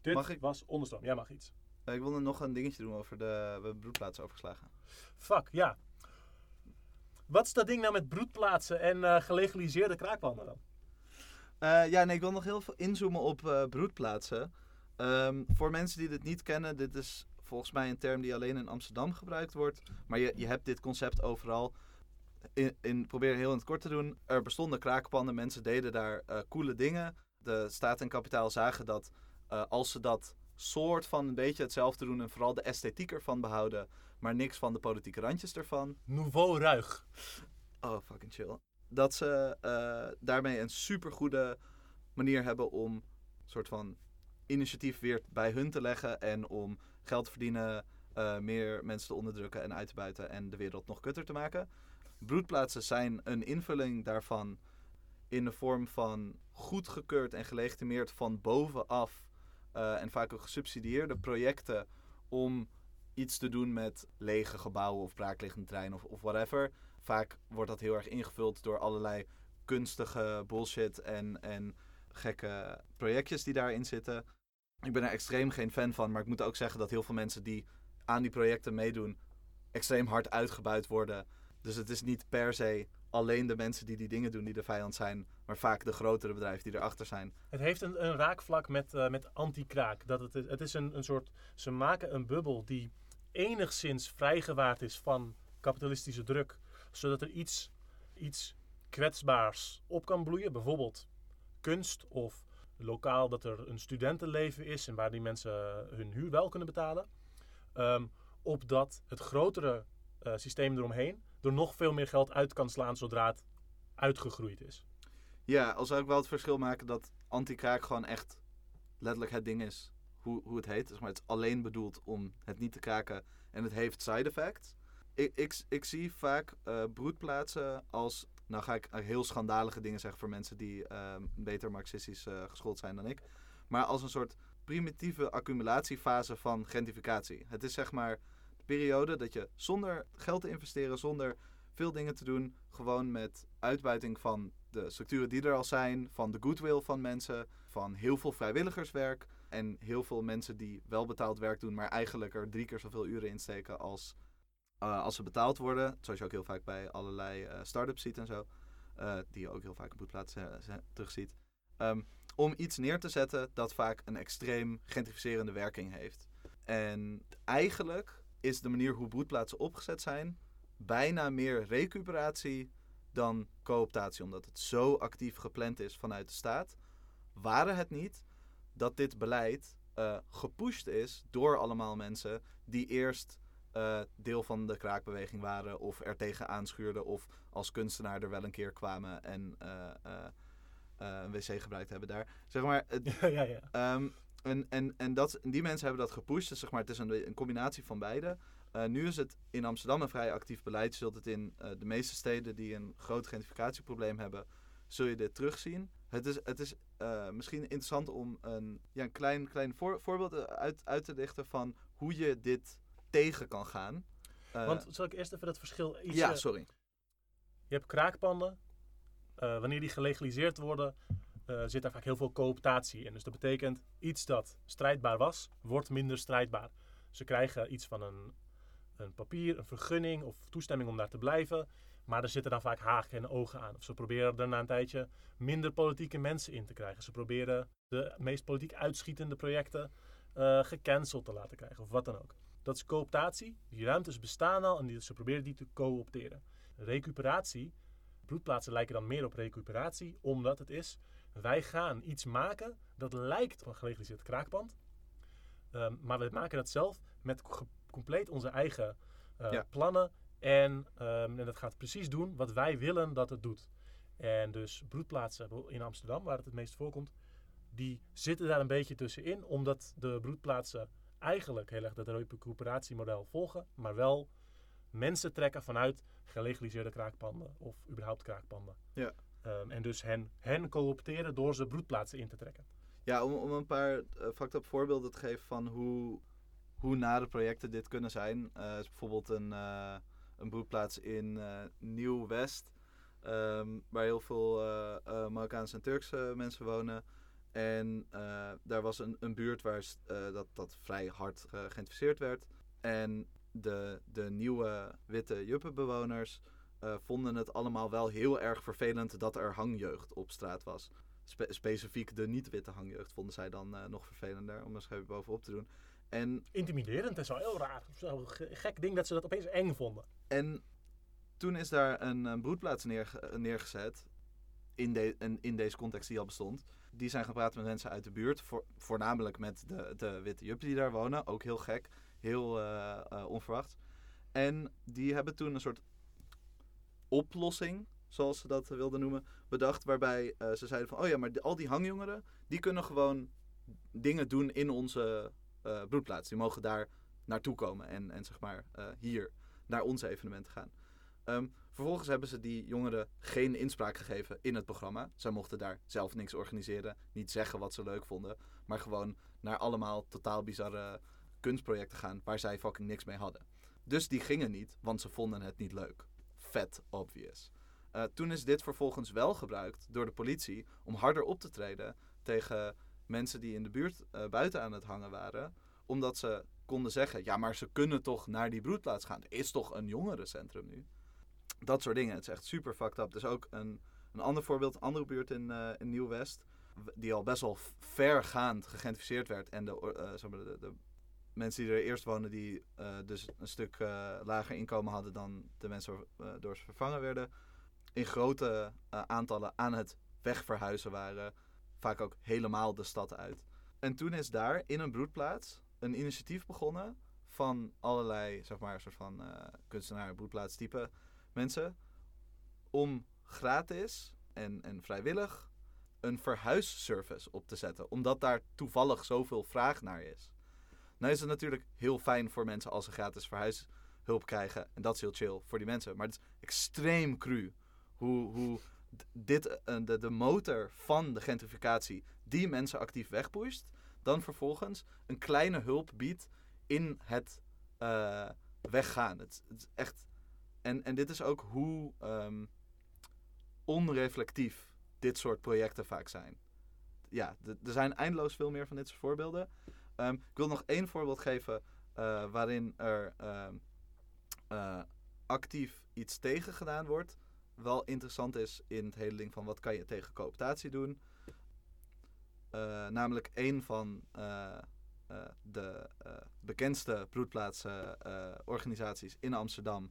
Dit mag ik... was onderstroom. Jij mag iets. Uh, ik wilde nog een dingetje doen over de... We hebben broedplaatsen overgeslagen. Fuck, ja. Wat is dat ding nou met broedplaatsen en uh, gelegaliseerde kraakpanden dan? Ja, nee, ik wil nog heel veel inzoomen op broedplaatsen. Um, voor mensen die dit niet kennen, dit is volgens mij een term die alleen in Amsterdam gebruikt wordt. Maar je, je hebt dit concept overal. In, in, probeer heel in het kort te doen. Er bestonden kraakpanden, mensen deden daar uh, coole dingen. De staat en kapitaal zagen dat als ze dat soort van een beetje hetzelfde doen en vooral de esthetiek ervan behouden, maar niks van de politieke randjes ervan. Nouveau ruig. Oh, fucking chill. Dat ze uh, daarmee een supergoede manier hebben om een soort van initiatief weer bij hun te leggen en om geld te verdienen, uh, meer mensen te onderdrukken en uit te buiten en de wereld nog kutter te maken. Broedplaatsen zijn een invulling daarvan in de vorm van goedgekeurd en gelegitimeerd van bovenaf uh, en vaak ook gesubsidieerde projecten om iets te doen met lege gebouwen of braakliggende treinen of, of whatever. Vaak wordt dat heel erg ingevuld door allerlei kunstige bullshit en, en gekke projectjes die daarin zitten. Ik ben er extreem geen fan van, maar ik moet ook zeggen dat heel veel mensen die aan die projecten meedoen, extreem hard uitgebuit worden. Dus het is niet per se alleen de mensen die die dingen doen die de vijand zijn, maar vaak de grotere bedrijven die erachter zijn. Het heeft een, een raakvlak met, uh, met anti-kraak. Dat het, het is een, een soort, ze maken een bubbel die enigszins vrijgewaard is van kapitalistische druk, zodat er iets, iets kwetsbaars op kan bloeien. Bijvoorbeeld kunst of lokaal dat er een studentenleven is en waar die mensen hun huur wel kunnen betalen. Um, opdat het grotere uh, systeem eromheen er nog veel meer geld uit kan slaan zodra het uitgegroeid is. Ja, al zou ik wel het verschil maken dat anti-kraak gewoon echt letterlijk het ding is. Hoe, hoe het heet. Dus maar het is alleen bedoeld om het niet te kraken. En het heeft side effects. Ik, ik, ik zie vaak uh, broedplaatsen als. Nou ga ik heel schandalige dingen zeggen voor mensen die uh, beter marxistisch uh, geschoold zijn dan ik. Maar als een soort primitieve accumulatiefase van gentrificatie. Het is zeg maar de periode dat je zonder geld te investeren, zonder veel dingen te doen, gewoon met uitbuiting van de structuren die er al zijn, van de goodwill van mensen, van heel veel vrijwilligerswerk en heel veel mensen die wel betaald werk doen, maar eigenlijk er drie keer zoveel uren in steken als, uh, als ze betaald worden. Zoals je ook heel vaak bij allerlei uh, start-ups ziet en zo. Uh, die je ook heel vaak op boetplaats terugziet. Um, om iets neer te zetten dat vaak een extreem gentrificerende werking heeft. En eigenlijk is de manier hoe boetplaatsen opgezet zijn bijna meer recuperatie dan cooptatie, omdat het zo actief gepland is vanuit de staat. Waren het niet dat dit beleid gepusht is door allemaal mensen die eerst uh, deel van de kraakbeweging waren of er tegen aanschuurden of als kunstenaar er wel een keer kwamen en uh, een wc gebruikt hebben daar. Zeg maar, ja, ja, ja. Um, en, en, en, dat, die mensen hebben dat gepusht. Dus zeg maar, het is een, een combinatie van beide. Nu is het in Amsterdam een vrij actief beleid. Je zult het in de meeste steden die een groot gentrificatieprobleem hebben, zul je dit terugzien. Het is, het is uh, misschien interessant om een, ja, een klein, klein voor, voorbeeld uit, uit te lichten van hoe je dit tegen kan gaan. Want zal ik eerst even dat verschil iets... Ja, sorry. Je hebt kraakpanden. wanneer die gelegaliseerd worden, zit daar vaak heel veel cooptatie in. Dus dat betekent iets dat strijdbaar was, wordt minder strijdbaar. Ze krijgen iets van een, een papier, een vergunning of toestemming om daar te blijven. Maar er zitten dan vaak haken en ogen aan. Of ze proberen er na een tijdje minder politieke mensen in te krijgen. Ze proberen de meest politiek uitschietende projecten uh, gecanceld te laten krijgen. Of wat dan ook. Dat is cooptatie. Die ruimtes bestaan al en die, ze proberen die te co-opteren. Recuperatie. Bloedplaatsen lijken dan meer op recuperatie. Omdat het is, wij gaan iets maken dat lijkt op een gelegaliseerd kraakpand. Um, maar we maken dat zelf met compleet onze eigen uh, plannen. En, um, en dat gaat precies doen wat wij willen dat het doet. En dus broedplaatsen in Amsterdam, waar het het meest voorkomt, die zitten daar een beetje tussenin. Omdat de broedplaatsen eigenlijk heel erg dat recuperatiemodel volgen. Maar wel mensen trekken vanuit gelegaliseerde kraakpanden of überhaupt kraakpanden. Ja. Um, en dus hen, hen coopteren door ze broedplaatsen in te trekken. Ja, om, om een paar uh, voorbeelden te geven van hoe, hoe nare projecten dit kunnen zijn. Uh, is bijvoorbeeld een, uh, een broedplaats in Nieuw-West. Um, waar heel veel Marokkaanse en Turkse mensen wonen. En daar was een, een buurt waar dat, dat vrij hard geïnteresseerd werd. En de, de nieuwe witte juppenbewoners vonden het allemaal wel heel erg vervelend dat er hangjeugd op straat was specifiek de niet-witte hangjeugd vonden zij dan uh, nog vervelender om er schep bovenop te doen. En, Intimiderend is wel heel raar. Zo'n gek ding dat ze dat opeens eng vonden. En toen is daar een, een broedplaats neerge neergezet. In, de, in, in, deze context die al bestond. Die zijn praten met mensen uit de buurt. Voor, voornamelijk met de, de witte juppen die daar wonen. Ook heel gek. Heel uh, onverwachts. En die hebben toen een soort oplossing zoals ze dat wilden noemen, bedacht. Waarbij uh, ze zeiden van, oh ja, maar al die hangjongeren, die kunnen gewoon dingen doen in onze broedplaats. Die mogen daar naartoe komen en, en zeg maar hier naar onze evenementen gaan. Um, vervolgens hebben ze die jongeren geen inspraak gegeven in het programma. Zij mochten daar zelf niks organiseren, niet zeggen wat ze leuk vonden, maar gewoon naar allemaal totaal bizarre kunstprojecten gaan waar zij fucking niks mee hadden. Dus die gingen niet, want ze vonden het niet leuk. Vet obvious. Uh, toen is dit vervolgens wel gebruikt door de politie om harder op te treden tegen mensen die in de buurt uh, buiten aan het hangen waren. Omdat ze konden zeggen, ja maar ze kunnen toch naar die broedplaats gaan. Er is toch een jongerencentrum nu? Dat soort dingen. Het is echt super fucked up. Dus ook een, een ander voorbeeld, een andere buurt in, uh, in Nieuw-West. Die al best wel vergaand gegentrificeerd werd. En maar de, de, mensen die er eerst wonen, die dus een stuk lager inkomen hadden dan de mensen door ze vervangen werden in grote aantallen aan het wegverhuizen waren. Vaak ook helemaal de stad uit. En toen is daar in een broedplaats een initiatief begonnen van allerlei, zeg maar, soort van kunstenaar, broedplaatstype mensen. Om gratis en, en vrijwillig een verhuisservice op te zetten. Omdat daar toevallig zoveel vraag naar is. Nou is het natuurlijk heel fijn voor mensen als ze gratis verhuishulp krijgen. En dat is heel chill voor die mensen. Maar het is extreem cru hoe, hoe dit, uh, de, motor van de gentrificatie die mensen actief wegpusht, dan vervolgens een kleine hulp biedt in het uh, weggaan. Het, is echt. En, en dit is ook hoe um, onreflectief dit soort projecten vaak zijn. Ja, er zijn eindeloos veel meer van dit soort voorbeelden. Um, ik wil nog één voorbeeld geven uh, waarin er um, actief iets tegen gedaan wordt wel interessant is in het hele ding van wat kan je tegen cooptatie doen. Uh, namelijk een van de bekendste broedplaatsorganisaties in Amsterdam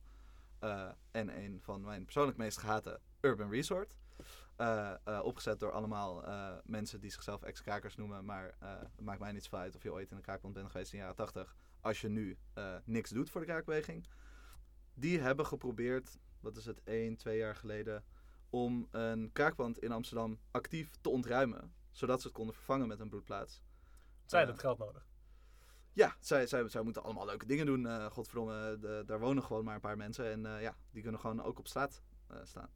en een van mijn persoonlijk meest gehate Urban Resort. opgezet door allemaal mensen die zichzelf ex-krakers noemen, maar het maakt mij niets uit of je ooit in een kraakband bent geweest in de jaren 80 als je nu niks doet voor de kraakbeweging. Die hebben geprobeerd wat is het, één, twee jaar geleden, om een kraakpand in Amsterdam actief te ontruimen. Zodat ze het konden vervangen met een broedplaats. Zij dat geld nodig? Ja, zij, zij, moeten allemaal leuke dingen doen. Uh, godverdomme, de, daar wonen gewoon maar een paar mensen. En uh, ja, die kunnen gewoon ook op straat uh, staan.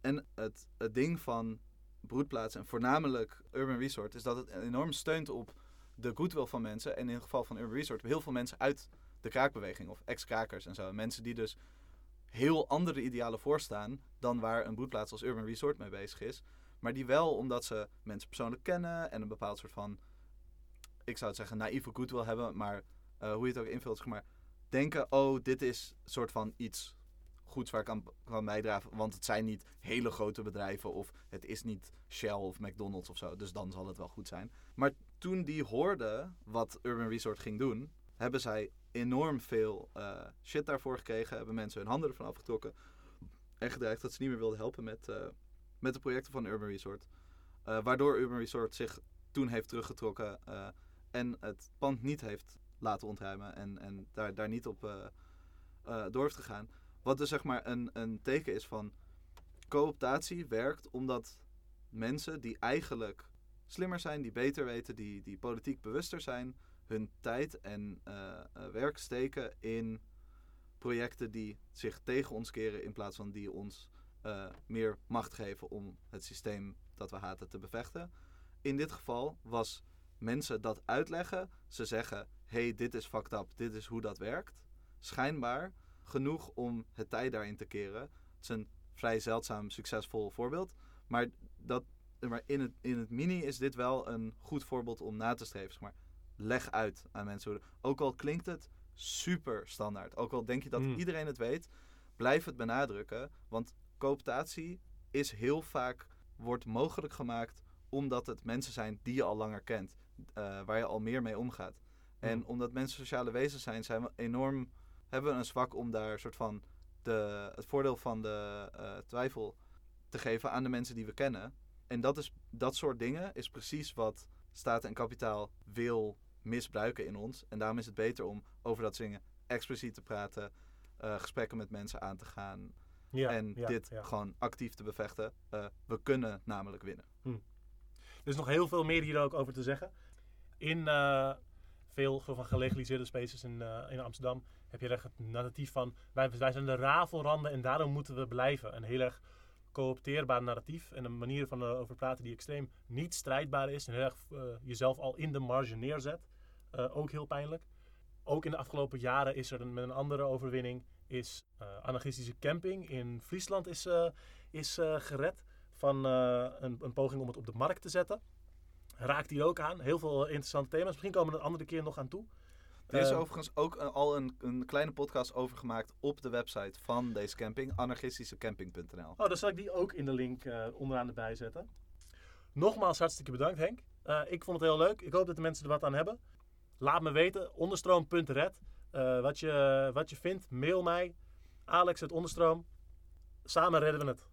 En het, het ding van broedplaatsen, en voornamelijk Urban Resort, is dat het enorm steunt op de goodwill van mensen. En in het geval van Urban Resort, heel veel mensen uit de kraakbeweging of ex-krakers en zo. Mensen die dus heel andere idealen voorstaan dan waar een broedplaats als Urban Resort mee bezig is. Maar die wel, omdat ze mensen persoonlijk kennen en een bepaald soort van, ik zou het zeggen, naïeve goodwill hebben, maar uh, hoe je het ook invult, zeg maar, denken, oh, dit is soort van iets goeds waar ik aan kan bijdragen. Want het zijn niet hele grote bedrijven of het is niet Shell of McDonald's of zo. Dus dan zal het wel goed zijn. Maar toen die hoorden wat Urban Resort ging doen, hebben zij enorm veel uh, shit daarvoor gekregen. Hebben mensen hun handen ervan afgetrokken. En gedreigd dat ze niet meer wilden helpen met, uh, met de projecten van Urban Resort. Waardoor Urban Resort zich toen heeft teruggetrokken. En het pand niet heeft laten ontruimen. En, en daar, daar niet op door heeft gegaan. Wat dus zeg maar een, een teken is van cooptatie werkt omdat mensen die eigenlijk slimmer zijn, die beter weten, die, die politiek bewuster zijn, hun tijd en uh, werk steken in projecten die zich tegen ons keren in plaats van die ons uh, meer macht geven om het systeem dat we haten te bevechten. In dit geval was mensen dat uitleggen. Ze zeggen: hey, dit is fucked up, dit is hoe dat werkt. Schijnbaar genoeg om het tijd daarin te keren. Het is een vrij zeldzaam succesvol voorbeeld. Maar, dat, maar in, het, in het mini is dit wel een goed voorbeeld om na te streven. Zeg maar. Leg uit aan mensen. Ook al klinkt het super standaard. Ook al denk je dat hmm. iedereen het weet. Blijf het benadrukken. Want cooptatie is heel vaak wordt mogelijk gemaakt omdat het mensen zijn die je al langer kent. Uh, waar je al meer mee omgaat. En hmm. omdat mensen sociale wezens zijn, zijn we enorm hebben we een zwak om daar soort van de, het voordeel van de uh, twijfel te geven aan de mensen die we kennen. En dat, is, dat soort dingen is precies wat staat en kapitaal wil misbruiken in ons. En daarom is het beter om over dat zingen expliciet te praten, uh, gesprekken met mensen aan te gaan. Ja, en ja, dit ja. gewoon actief te bevechten. Uh, we kunnen namelijk winnen. Hm. Er is nog heel veel meer hier ook over te zeggen. In veel van gelegaliseerde spaces in, in Amsterdam heb je echt het narratief van wij, zijn de rafelranden en daarom moeten we blijven. Een heel erg coopteerbaar narratief en een manier van uh, over praten die extreem niet strijdbaar is en heel erg jezelf al in de marge neerzet. Ook heel pijnlijk. Ook in de afgelopen jaren is er met een andere overwinning is anarchistische camping in Friesland is, is gered van een, een, poging om het op de markt te zetten. Raakt hier ook aan. Heel veel interessante thema's. Misschien komen we een andere keer nog aan toe. Er is ehm, overigens ook al een, een, kleine podcast over gemaakt op de website van deze camping, anarchistischecamping.nl. Oh, dan zal ik die ook in de link uh, onderaan erbij zetten. Nogmaals hartstikke bedankt Henk. Uh, ik vond het heel leuk. Ik hoop dat de mensen er wat aan hebben. Laat me weten, onderstroom.red. Uh, wat, je, wat je vindt, mail mij. Alex het onderstroom. Samen redden we het.